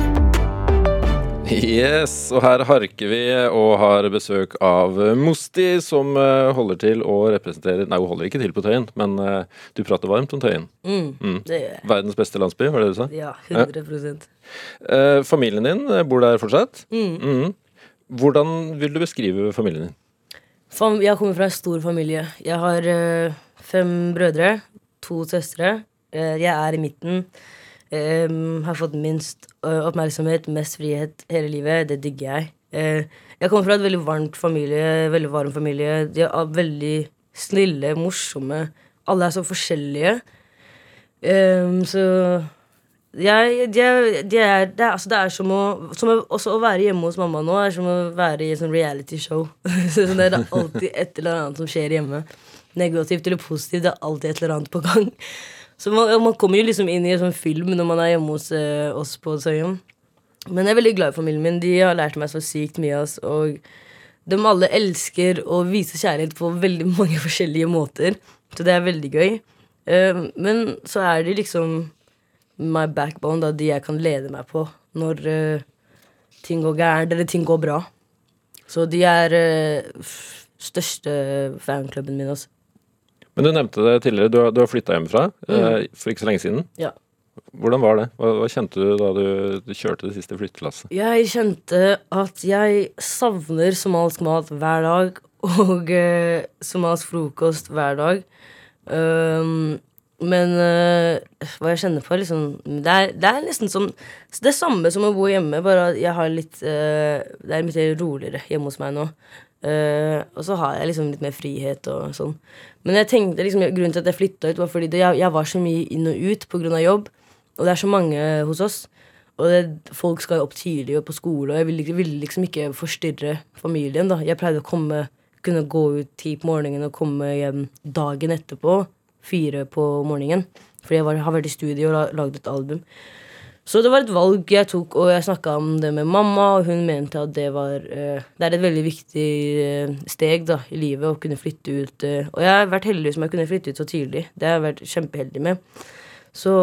Yes, og her harker vi og har besøk av Mosti, som eh, holder til å representere Nei, hun holder ikke til på Tøyen, men eh, du prater varmt om Tøyen. Mm, Mm. Det gjør jeg. Verdens beste landsby, var det du sa? Ja, 100 Eh, familien din bor der fortsatt? Mm. Mhm. Hvordan vil du beskrive familien din? Jeg kommer fra en stor familie. Jeg har fem brødre, to søstre. Jeg er i midten. Em, har fått minst oppmerksomhet, mest frihet hele livet. Det digger jeg. Uh, jeg kommer fra et veldig varmt familie, veldig varm familie. De er veldig snille, morsomme. Alle er så forskjellige. Um, så jeg, de de er, det, er, altså det er som å, som Også å være hjemme hos mamma nå er som å være i et sånn reality show. <laughs> så det er alltid et eller annet som skjer hjemme. Negativt eller positivt. Det er alltid et eller annet på gang. Så man, man kommer jo liksom inn i en sånn film når man er hjemme hos eh, oss på Søyen. Men jeg er veldig glad i familien min. De har lært meg så sykt mye. ass, og de alle elsker å vise kjærlighet på veldig <laughs> mange forskjellige måter. Så det er veldig gøy. Eh, men så er de liksom my backbone, da, de jeg kan lede meg på når eh, ting går gærent eller ting går bra. Så de er uh, største fanklubben min også. Men du nevnte det tidligere, du har, du har flytta hjemmefra eh, for ikke så lenge siden. Ja. Hvordan var det? Hva, hva kjente du da du, du kjørte det siste flyttelasset? Jeg kjente at jeg savner somalisk mat hver dag. Og eh, somalisk frokost hver dag. Um, men uh, hva jeg kjenner på, liksom det er, det er nesten som Det samme som å bo hjemme, bare at jeg har litt uh, Det er litt roligere hjemme hos meg nå. Uh, og så har jeg liksom litt mer frihet og sånn. Men jeg tenkte liksom, grunnen til at jeg flytta ut, var fordi det, jeg, jeg var så mye inn og ut pga. jobb. Og det er så mange hos oss. Og det, folk skal opp tidlig og på skole, og jeg ville, ville liksom ikke forstyrre familien. da Jeg pleide å komme kunne gå ut ti på morgenen og komme hjem dagen etterpå. Fire på morgenen. Fordi jeg var, har vært i studio og la, lagd et album. Så det var et valg jeg tok, og jeg snakka om det med mamma, og hun mente at det var eh, Det er et veldig viktig eh, steg da i livet å kunne flytte ut. eh, og jeg har vært heldig som jeg kunne flytte ut så tidlig. Det har jeg vært kjempeheldig med. Så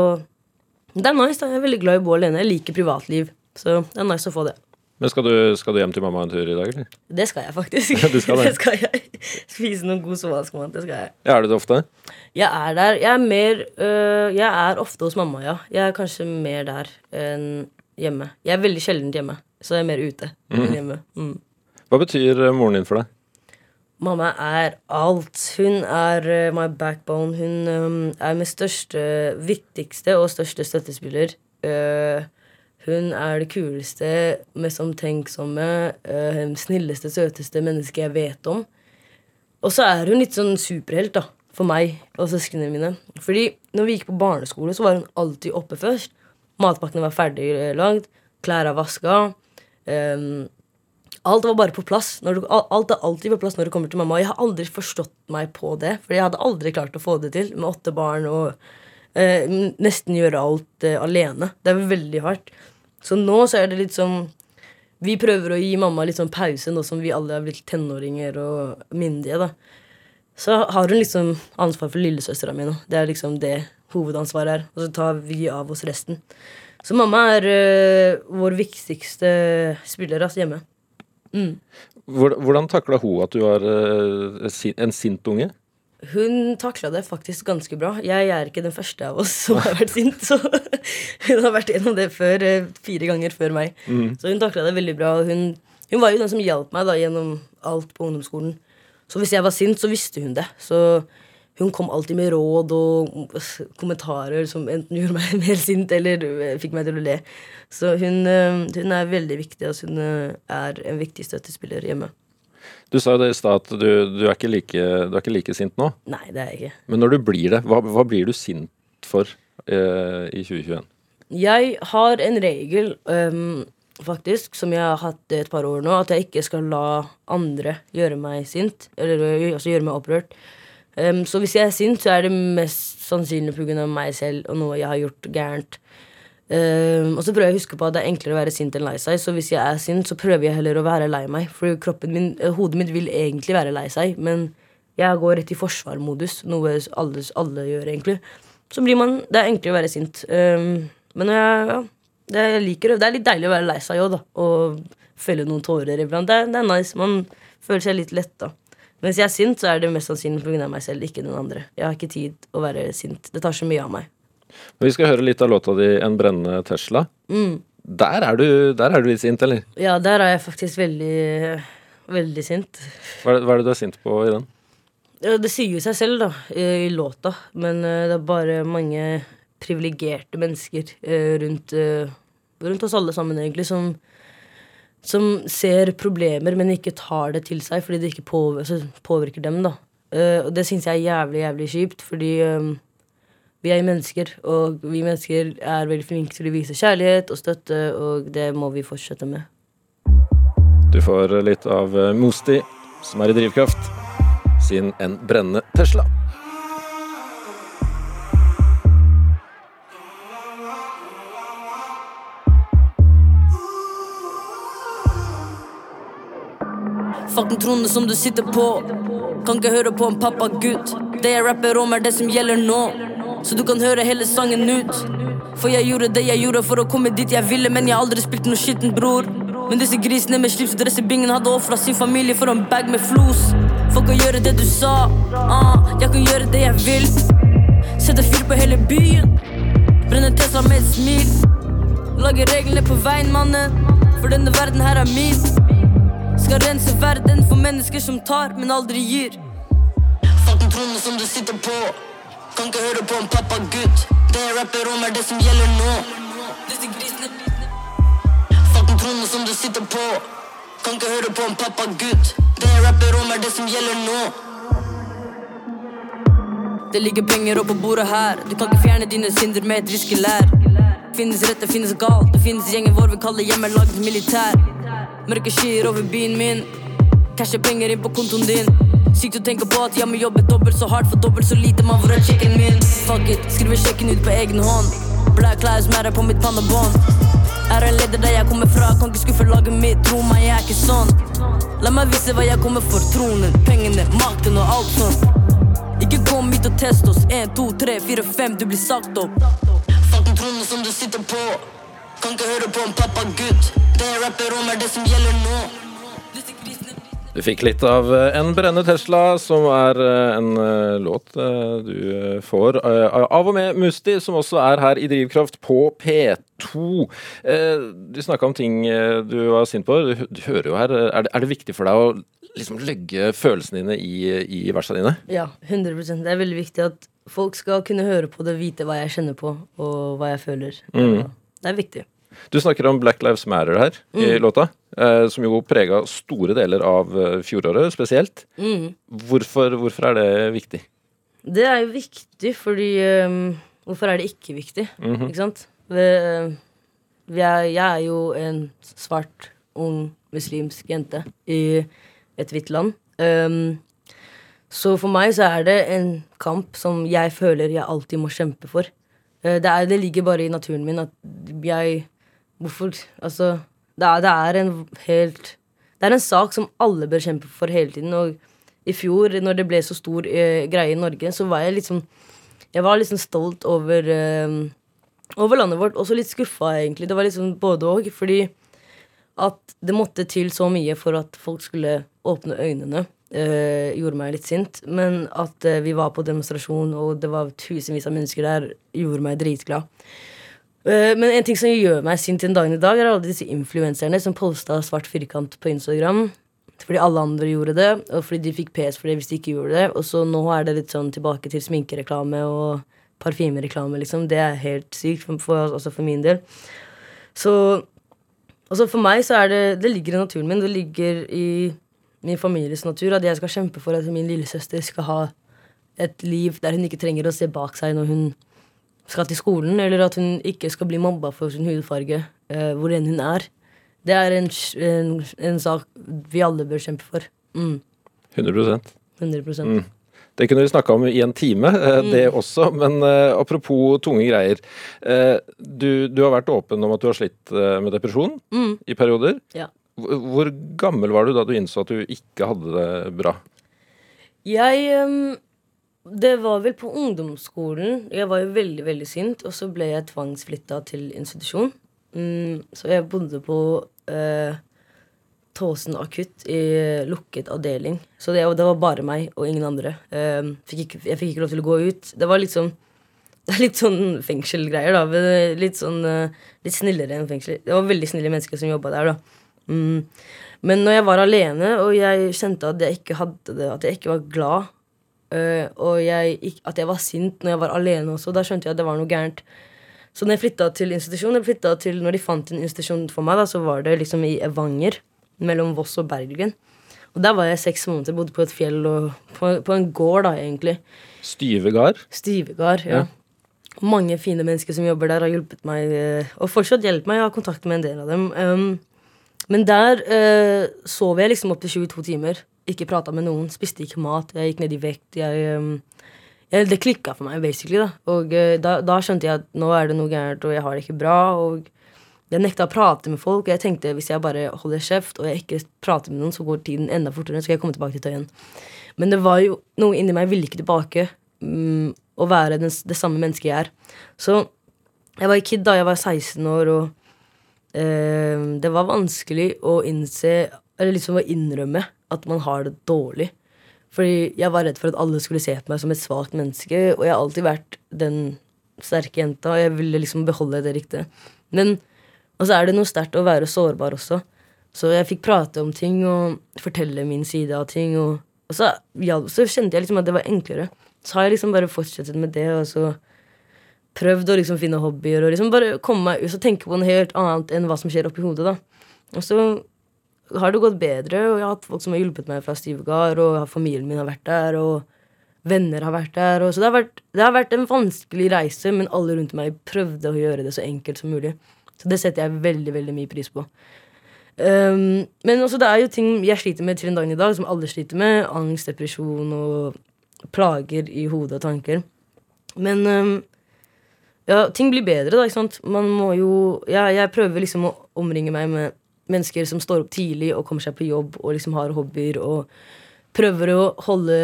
det er nice. da, Jeg er veldig glad i å bo alene. Jeg liker privatliv. Så det er nice å få det. Men skal du, skal du hjem til mamma en tur i dag, eller? <laughs> Det skal jeg faktisk. <laughs> Du skal det? skal jeg. Spise noen god somalisk mat. Det skal jeg. Ja, er du det ofte? Jeg er der. Jeg er mer øh, Jeg er ofte hos mamma, ja. Jeg er kanskje mer der enn hjemme. Jeg er veldig sjelden hjemme, så jeg er mer ute enn hjemme. Mm. Hva betyr eh, moren din for deg? Mamma er alt. Hun er uh, my backbone. Hun um, er min største, viktigste og største støttespiller. Øh, hun er det kuleste, mest omtenksomme, øh, snilleste, søteste mennesket jeg vet om. Og så er hun litt sånn superhelt da, for meg og søsknene mine. Fordi når vi gikk på barneskole, så var hun alltid oppe først. Matpakkene var ferdig eh, lagd, klærne vaska. Um, alt var bare på plass. Du, alt er alltid på plass når det kommer til mamma. Jeg har aldri forstått meg på det, for jeg hadde aldri klart å få det til med åtte barn og eh, nesten gjøre alt eh, alene. Det er veldig hardt. Så nå så er det litt sånn vi prøver å gi mamma litt sånn pause nå som vi alle er blitt tenåringer og myndige. da. Så har hun liksom ansvar for lillesøstera mi nå. Det er liksom det hovedansvaret er. Og så tar vi av oss resten. Så mamma er øh, vår viktigste spiller altså, hjemme. Mm. Hvordan takla hun at du har eh, en sint unge? Hun takla det faktisk ganske bra. Jeg er ikke den første av oss som har vært sint. Så <laughs> hun har vært gjennom det før, eh, fire ganger før meg. Så hun takla det veldig bra. Hun, hun var jo den som hjalp meg da gjennom alt på ungdomsskolen. Så hvis jeg var sint, så visste hun det. Så hun kom alltid med råd og <laughs> kommentarer som enten gjorde meg <laughs> mer sint eller eh, fikk meg til å le. Så hun, eh, hun er veldig viktig. Altså hun er en viktig støttespiller hjemme. Du sa jo det i stad at du, du, er ikke like, du er ikke like sint nå. Nei, det er jeg ikke. Men når du blir det, hva, hva blir du sint for eh, i 2021? Jeg har en regel, um, faktisk, som jeg har hatt et par år nå, at jeg ikke skal la andre gjøre meg sint. Eller ø, altså gjøre meg opprørt. Um, så hvis jeg er sint, så er det mest sannsynlig pga. meg selv og noe jeg har gjort gærent. Øhm, og så prøver jeg å huske på at det er enklere å være sint enn lei seg. Så hvis jeg er sint, så prøver jeg heller å være lei meg. For kroppen min, hodet mitt vil egentlig være lei seg, men jeg går rett i forsvarmodus, noe alle, alle gjør, egentlig. så blir man Det er enklere å være sint. Um, men jeg, ja, det, jeg liker det. Det er litt deilig å være lei seg òg, da. Og felle noen tårer iblant. Det, det er nice. Man føler seg litt letta. Mens jeg er sint, så er det mest sannsynlig pga. meg selv, ikke den andre. Jeg har ikke tid å være sint. Det tar så mye av meg. Vi skal høre litt av låta di 'En brennende Tesla'. Der, er du, der er du litt sint, eller? Ja, der er jeg faktisk veldig, veldig sint. Hva er, det, hva er det du er sint på i den? Det sier jo seg selv, da, i, låta. Men eh, det er bare mange privilegerte mennesker eh, rundt, eh, rundt oss alle sammen, egentlig, som, som ser problemer, men ikke tar det til seg fordi det ikke påvirker, altså, dem. da. Og det syns jeg er jævlig, jævlig kjipt, fordi vi er mennesker, og vi mennesker er veldig flinke til å vise kjærlighet og støtte, og det må vi fortsette med. Du får litt av eh, Mosti, som er i drivkraft, sin 'En brennende Tesla'. Fuck den tronen som du sitter på. Kan ikke høre på en pappagutt. Det jeg rapper om, er det som gjelder nå. Så du kan høre hele sangen ut. For jeg gjorde det jeg gjorde for å komme dit jeg ville, men jeg har aldri spilt noe skitten, bror. Men disse grisene med slips og dress i bingen hadde ofra sin familie for en bag med flos. Fuck å gjøre det du sa. Ah, jeg kan gjøre det jeg vil. Sette fyr på hele byen. Brenne Tesla med et smil. Lage reglene på veien, mannen. For denne verden her er min. Skal rense verden for mennesker som tar, men aldri gir. Fuck den tronen som du sitter på. Kan ikke høre på en pappagutt. Det jeg rapper om, er det som gjelder nå. Disse grisene Fuck den tronen som du sitter på. Kan ikke høre på en pappagutt. Det jeg rapper om, er det som gjelder nå. Det ligger penger oppå bordet her. Du kan ikke fjerne dine synder med et riskelær. Finnes rett, det finnes galt. Det finnes gjengen vår vi kaller hjemmelaget militær. Mørke skyer over byen min. Casher penger inn på kontoen din. Sykt å tenke på at jeg må jobbe dobbelt så hardt for dobbelt så lite. Man får sjekken min. Fuck it, skriver sjekken ut på egen hånd. Black lives matter på mitt pannebånd. Er en leder der jeg kommer fra, kan ikke skuffe laget mitt. Tro meg, jeg er ikke sånn. La meg vise hva jeg kommer for. Tronen, pengene, makten og alt sånt. Ikke kom hit og test oss. En, to, tre, fire, fem, du blir sagt opp. Fuck den tronen som du sitter på. Kan ikke høre på en pappagutt. Det jeg rapper om, er det som gjelder nå. Du fikk litt av eh, En brennende Tesla, som er eh, en eh, låt du får av og med Musti, som også er her i Drivkraft på P2. Eh, Du snakka om ting du var sint på. Du, hører jo her. Er det, viktig for deg å liksom legge følelsene dine i, i versene dine? Ja, 100% Det er veldig viktig at folk skal kunne høre på det, vite hva jeg kjenner på, og hva jeg føler. Det er viktig. Du snakker om Black Lives Matter her i låta, eh, som jo prega store deler av eh, fjoråret spesielt. Hvorfor, hvorfor er det viktig? Det er jo viktig fordi um, Hvorfor er det ikke viktig? Ikke sant? Vi, øh, vi er, jeg er jo en svart, ung muslimsk jente i et hvitt land. Um, så for meg så er det en kamp som jeg føler jeg alltid må kjempe for. Eh, Det, er, det ligger bare i naturen min at jeg Hvorfor Altså, det er, det er en helt Det er en sak som alle bør kjempe for hele tiden. Og i fjor, når det ble så stor eh, greie i Norge, så var jeg liksom Jeg var liksom stolt over eh, Over landet vårt. Også litt skuffa, egentlig. Det var liksom både og. Fordi at det måtte til så mye for at folk skulle åpne øynene. eh, gjorde meg litt sint. Men at eh, vi var på demonstrasjon, og det var tusenvis av mennesker der, gjorde meg dritglad. Eh, men en ting som gjør meg sint den dagen i dag, er alle disse influenserne som posta svart firkant på Instagram. Fordi alle andre gjorde det, og fordi de fikk PS for det hvis de ikke gjorde det. Og så nå er det litt sånn tilbake til sminkereklame og parfymereklame, liksom. Det er helt sykt, for, for, også for min del. Så altså for meg så er det Det ligger i naturen min. Det ligger i min families natur at jeg skal kjempe for at min lillesøster skal ha et liv der hun ikke trenger å se bak seg når hun skal til skolen, eller at hun ikke skal bli mobba for sin hudfarge, eh, hvor enn hun er. Det er en, en, en sak vi alle bør kjempe for. Mm, 100% 100 Mm. Det kunne vi snakka om i en time, det det også. Men uh, apropos tunge greier. Uh, du, du har vært åpen om at du har slitt eh, med depresjon Mm. i perioder. Ja. Hvor hvor gammel var du da du innså at du ikke hadde det bra? Jeg ehm, Det var vel på ungdomsskolen. Jeg var jo veldig veldig sint, og så ble jeg tvangsflytta til institusjon. Mm, så jeg bodde på eh, Tåsen akutt i lukket avdeling. Så det, det var bare meg og ingen andre. Eh, fikk ikke, jeg fikk ikke lov til å gå ut. Det var <laughs> er litt sånn fengselgreier, da. Litt sånn eh, Litt snillere enn fengsel. Det var veldig snille mennesker som jobba der, da. Mm. Men når jeg var alene, og jeg kjente at jeg ikke hadde det, at jeg ikke var glad, og jeg, at jeg var sint når jeg var alene også, da skjønte jeg at det var noe gærent. Så når jeg flytta til institusjon, jeg til, når de fant en institusjon for meg, da, så var det liksom i Evanger, mellom Voss og Bergen. Og der var jeg seks måneder, bodde på et fjell og på, på en gård, da, egentlig. Styve gard. Stivegard, ja. Ja. Mange fine mennesker som jobber der, har hjulpet meg, eh, og fortsatt hjelper meg. Jeg har kontakt med en del av dem. Um, men der uh, sov jeg liksom opptil 22 timer. Ikke prata med noen, spiste ikke mat. Jeg gikk ned i vekt. Jeg, jeg, det klikka for meg, basically. da Og uh, da, da skjønte jeg at nå er det noe gærent, og jeg har det ikke bra. Og jeg nekta å prate med folk. Og jeg tenkte hvis jeg bare holder kjeft og jeg ikke prater med noen, så går tiden enda fortere. Så skal jeg komme tilbake til Tøyen. Men det var jo noe inni meg ville ikke tilbake. Um, å være den, det samme mennesket jeg er. Så jeg var kid da jeg var 16 år, og eh, det var vanskelig å innse Eller liksom å innrømme at man har det dårlig. Fordi jeg var redd for at alle skulle se på meg som et svakt menneske, og jeg har alltid vært den sterke jenta, og jeg ville liksom beholde det riktige. Men og så er det noe sterkt å være sårbar også. Så jeg fikk prate om ting og fortelle min side av ting. Og, og så, ja, så kjente jeg liksom at det var enklere. Så har jeg liksom bare fortsatt med det, og så prøvd å liksom finne hobbyer og liksom bare komme meg ut og tenke på noe helt annet enn hva som skjer oppi hodet. da. Og så har det gått bedre, og jeg har hatt folk som har hjulpet meg fra Stivgard, og familien min har vært der, og venner har vært der. Så det har, vært, det har vært en vanskelig reise, men alle rundt meg prøvde å gjøre det så enkelt som mulig. Så det setter jeg veldig veldig mye pris på. Um, men også det er jo ting jeg sliter med til en dag i dag, som alle sliter med. Angst, depresjon og plager i hodet og tanker. Men um, ja, ting blir bedre, da. ikke sant? Man må jo ja, Jeg prøver liksom å omringe meg med mennesker som står opp tidlig og kommer seg på jobb og liksom har hobbyer og prøver å holde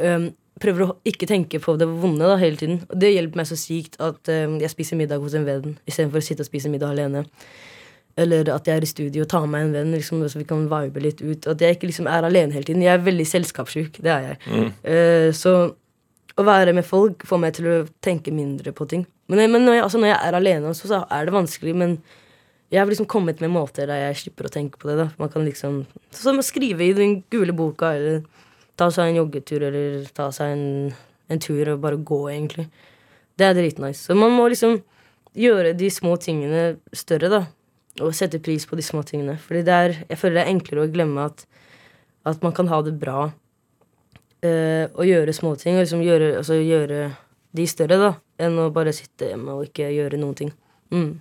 um, Prøver å ikke tenke på det vonde da, hele tiden. Og det hjelper meg så sykt at um, jeg spiser middag hos en venn istedenfor å sitte og spise middag alene. Eller at jeg er i studio og tar med meg en venn, liksom, så vi kan vibe litt ut. At jeg ikke liksom er alene hele tiden. Jeg er veldig selskapssjuk. Det er jeg. Eh, så å være med folk får meg til å tenke mindre på ting. Men, men når, jeg, altså når jeg er alene, også, så er det vanskelig. Men jeg har liksom kommet med måter der jeg slipper å tenke på det. da Man kan liksom Som å skrive i den gule boka, eller ta seg en joggetur, eller ta seg en, en tur og bare gå, egentlig. Det er dritnice. Så man må liksom gjøre de små tingene større, da. Og sette pris på de små tingene. Fordi jeg føler det er enklere å glemme at, at man kan ha det bra eh, og gjøre småting. Og liksom gjøre, altså gjøre de større, da. Enn å bare sitte hjemme og ikke gjøre noen ting. Mm.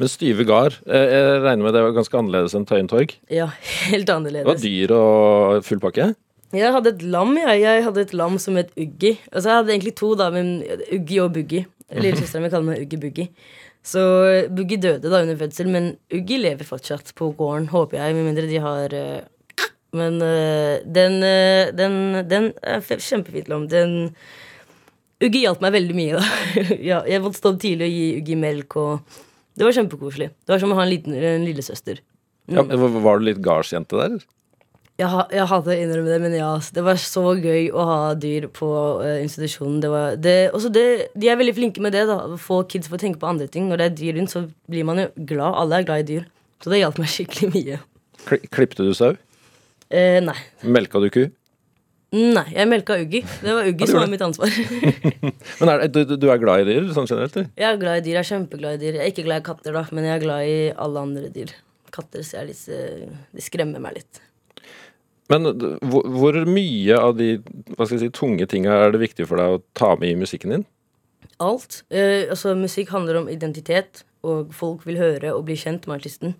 Men Styve gard, eh, jeg regner med det var ganske annerledes enn Tøyen torg? Ja, <laughs> helt annerledes. Det var dyr og full pakke? Jeg hadde et lam, jeg. Jeg hadde et lam som het Uggi. Altså, jeg hadde egentlig to, da, men Uggi og Buggi. Lillesøsteren min kaller meg Uggi Buggi. Så Buggi døde da under fødsel, men Uggi lever fortsatt på gården, håper jeg, med mindre de har eh, Men eh, den, eh, den, den er kjempefint lam. Den Uggi hjalp meg veldig mye, da. <laughs> ja, jeg måtte stå opp tidlig og gi Uggi melk, og det var kjempekoselig. Det var som å ha en, liten, en lillesøster. Ja, var- var du litt gardsjente der? Jeg, ha, jeg hadde innrømme det, men ja, det var så gøy å ha dyr på uh, institusjonen. Det var, det, det, de er veldig flinke med det. da Få kids til å tenke på andre ting. Når det er dyr rundt, så blir man jo glad. Alle er glad i dyr. Så det hjalp meg <laughs> skikkelig mye. Kli- Klippte du sau? Eh, nei. Melka du ku? Nei, jeg melka Uggi. Det var Uggi Ja, som var mitt ansvar. <laughs> Men er, du, du er glad i dyr sånn generelt? du? jeg er glad i dyr. Jeg er kjempeglad i dyr. Jeg er ikke glad i katter, da, men jeg er glad i alle andre dyr. Katter ser jeg litt, de skremmer meg litt. Men hvor, hvor mye av de hva skal jeg si, tunge tinga er det viktig for deg å ta med i musikken din? alt. Eh, altså, musikk handler om identitet, og folk vil høre og bli kjent med artisten.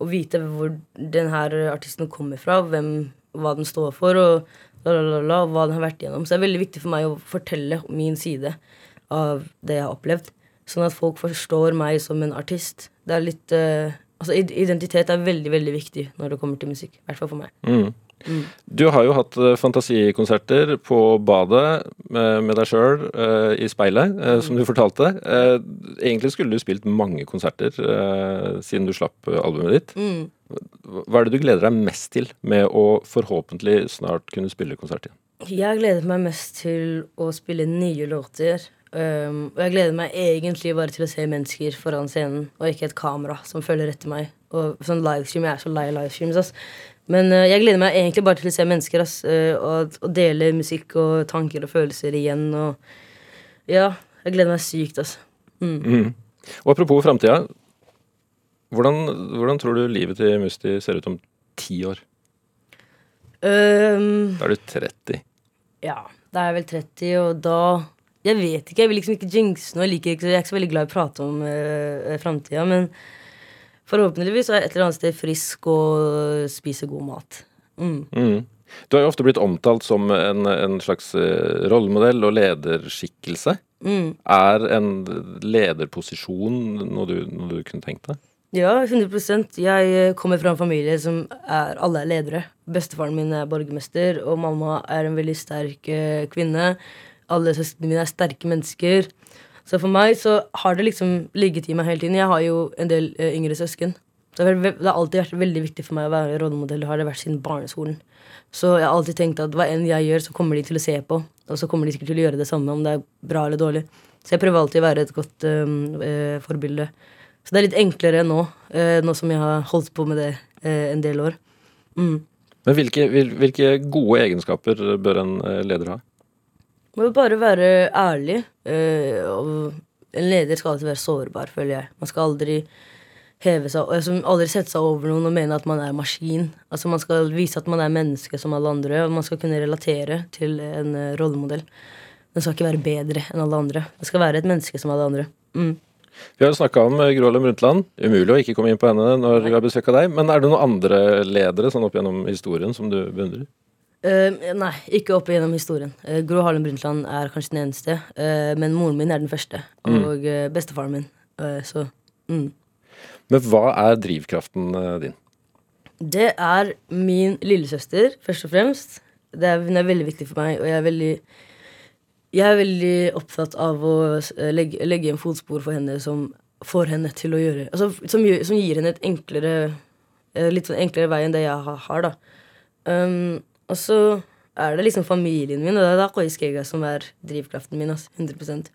Og vite hvor denne artisten kommer fra, hvem, hva den står for, og la, la, hva den har vært igjennom. Så det er veldig viktig for meg å fortelle min side av det jeg har opplevd. Sånn at folk forstår meg som en artist. Det er litt uh, Altså, identitet er veldig, veldig viktig når det kommer til musikk. I hvert fall for meg. Mm. Du har jo hatt eh, fantasikonserter på badet med, deg sjøl i speilet, eh, som du fortalte. Eh, egentlig skulle du spilt mange konserter eh, siden du slapp eh, albumet ditt. Hva er det du gleder deg mest til med å forhåpentlig snart kunne spille konsert igjen? Jeg gleder meg mest til å spille nye låter. Um, og jeg gleder meg egentlig bare til å se mennesker foran scenen, og ikke et kamera som følger etter meg. Og sånn livestream, Jeg er så lei livestreams. ass. Men uh, jeg gleder meg egentlig bare til å se mennesker ass, uh, og, og dele musikk og tanker og følelser igjen. Og ja, jeg gleder meg sykt, altså. Mm. Og apropos framtida. Hvordan, hvordan tror du livet til Musti ser ut om ti år? Um, Da er du 30. Ja, da er jeg vel 30, og da Jeg vet ikke, jeg vil liksom ikke jinxe noe. Jeg, liker ikke, jeg er ikke så veldig glad i å prate om uh, framtida, men forhåpentligvis er jeg et eller annet sted frisk og spiser god mat. Mm. Mm. Du har jo ofte blitt omtalt som en, en slags eh, rollemodell og lederskikkelse. Mm. Er en lederposisjon noe du, noe du kunne tenkt deg? Ja, 100 Jeg eh, kommer fra en familie som er alle er ledere. Bestefaren min er borgermester, og mamma er en veldig sterk eh, kvinne. Alle søsknene mine er sterke mennesker. Så for meg så har det liksom ligget i meg hele tiden. Jeg har jo en del eh, yngre søsken. Så det har, alltid vært veldig viktig for meg å være rollemodell. Har det vært siden barneskolen. Så jeg har alltid tenkt at hva enn jeg gjør, så kommer de til å se på. Og så kommer de sikkert til å gjøre det samme, om det er bra eller dårlig. Så jeg prøver alltid å være et godt um, eh, forbilde. Så det er litt enklere nå, eh, nå som jeg har holdt på med det eh, en del år. Mm. Men hvilke, hvil- hvilke gode egenskaper bør en eh, leder ha? Må jo bare være ærlig. eh, en leder skal alltid være sårbar, føler jeg. Man skal aldri heve seg altså, Aldri sette seg over noen og mene at man er maskin. Altså Man skal vise at man er menneske som alle andre, og man skal kunne relatere til en rollemodell. Den skal ikke være bedre enn alle andre. Det skal være et menneske som alle andre. Mm. Vi har jo snakka om eh, Gro Harlem Brundtland. Umulig å ikke komme inn på henne når vi har besøk av deg. Men er det noen andre ledere sånn opp gjennom historien som du beundrer? Uh, nei, ikke opp gjennom historien. Uh, Gro Harlem Brundtland er kanskje den eneste. Uh, men moren min er den første. Og eh, bestefaren min. Så mm. Men hva er drivkraften din? Det er min lillesøster, først og fremst. Det er, hun er veldig viktig for meg, og jeg er veldig Jeg er veldig opptatt av å eh, legge, legge en fotspor for henne som får henne til å gjøre Altså som, som gir henne et enklere eh, Litt sånn enklere vei enn det jeg har, da. Um, og så er det liksom familien min, og det er da Koiskega som er drivkraften min. Altså, 100%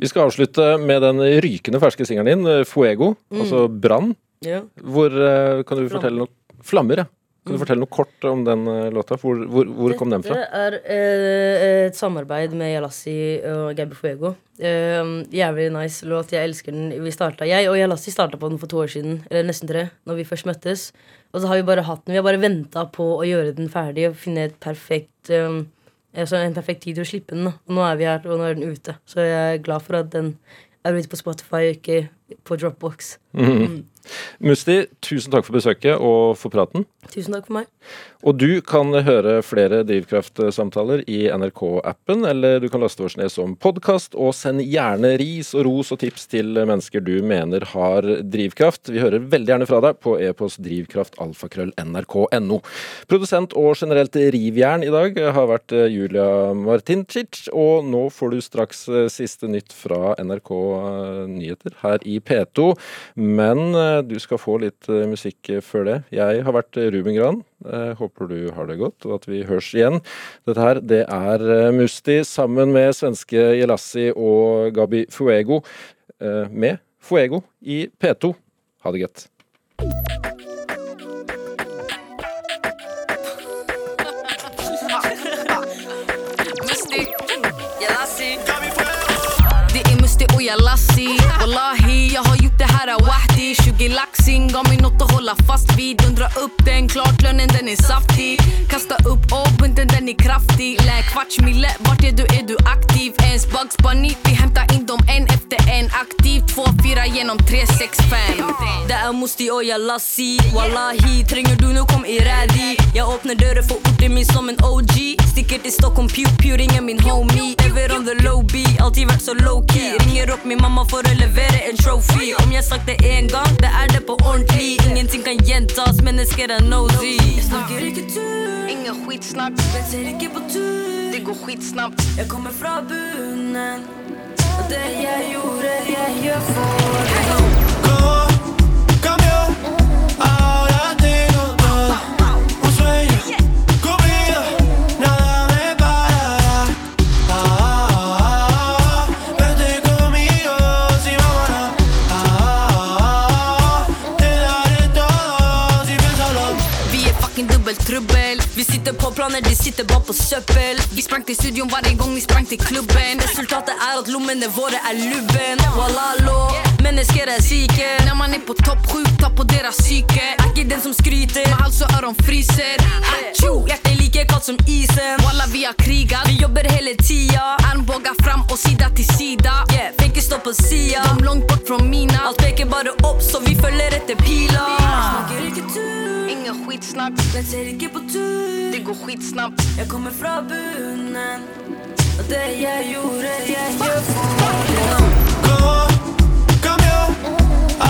Vi skal avslutte med den rykende ferske singelen din, 'Fuego', Fuego, altså Brann. ja. Hvor eh, Kan du Flam. fortelle noe Flammer, ja. Kan du fortelle noe kort om den eh, låta? Hvor, hvor, hvor kom den fra? Dette er eh, et samarbeid med Yalassi og Gabi Fuego. Eh, jævlig nice låt. Jeg elsker den. Vi startet, jeg og Yalassi starta på den for to år siden, eller nesten tre, når vi først møttes. Og så har vi bare hatt den. Vi har bare venta på å gjøre den ferdig og finne et perfekt eh, altså en perfekt tid til å slippe den. Og nå er vi her, og nå er den ute. Så jeg er glad for at den er ute på Spotify og ikke på Dropbox. Musti, tusen takk for besøket og for praten. Tusen takk for meg. Og du kan høre flere Drivkraft-samtaler i NRK-appen, eller du kan laste oss ned som podkast, og send gjerne ris og ros og tips til mennesker du mener har drivkraft. Vi hører veldig gjerne fra deg på e-post drivkraftalfakrøll.nrk.no. Produsent og generelt rivjern i dag har vært eh, Julia Martincic, og nå får du straks eh, siste nytt fra NRK eh, Nyheter her i P2. Men eh, du skal få litt eh, musikk før det. Jeg har vært Ruben Gran. Eh, Håper du har det godt, og at vi høres igjen. Dette her, det er Musti sammen med svenske Jelassi og Gabi Fuego. Med Fuego i P2. Ha det godt. Musti, Yalassi Det är Musti och Yalassi Wallahi, jag har gjort det här wahdi 20 laxing, gav mig något att hålla fast. Vid Undra upp den, klart lönen den är saftig. Kasta upp och den är kraftig. Lä kvarts mille, vart är du, är du aktiv? Ens Bugs Bunny, vi hämtar in dem en efter en. Aktiv, 2-4 genom 3-6-5 Det är Musti och Yalassi Wallahi, tränger du nu kom i rädi Jag öppnar dörren för orten min som en OG Sticker till Stockholm, pew pew, ringer min homie. Ever on the low beat, alltid varit så low key. Ringer upp min mamma för att leverera en trophy. Om jag sagt det en gang, det er det på ordentlig. Ingenting kan gjentas, mennesker er nosy. Jeg snakker ikke tull, Ingen skitsnakk, men ser ikke på tur. det går skitsnapt. Jeg kommer fra bunnen, og det jeg gjorde, jeg gjør for deg. Vi planer, de sitter bare på søppel. Vi sprang til studio hver gang vi sprang til klubben. Resultatet er at lommene våre er lubben. Walalo, mennesker er syke. Når man er på topp, sjukt på deres syke. Er ikke den som skryter, med hals og øron fryser. Hatsjo, hjertet like kaldt som isen. Walla, vi har kriget, vi jobber hele tida. Armbåga fram og sida til sida. Yeah, Fake stå på sida. Kom langt bort fra mina. Alt peker bare opp, så vi følger etter pila. Snakker ikke Skitsnakk, men ser ikke på tur. det går skitsnabbt. Jeg kommer fra bunnen, og det jeg gjorde, jeg gjør for deg. Ahora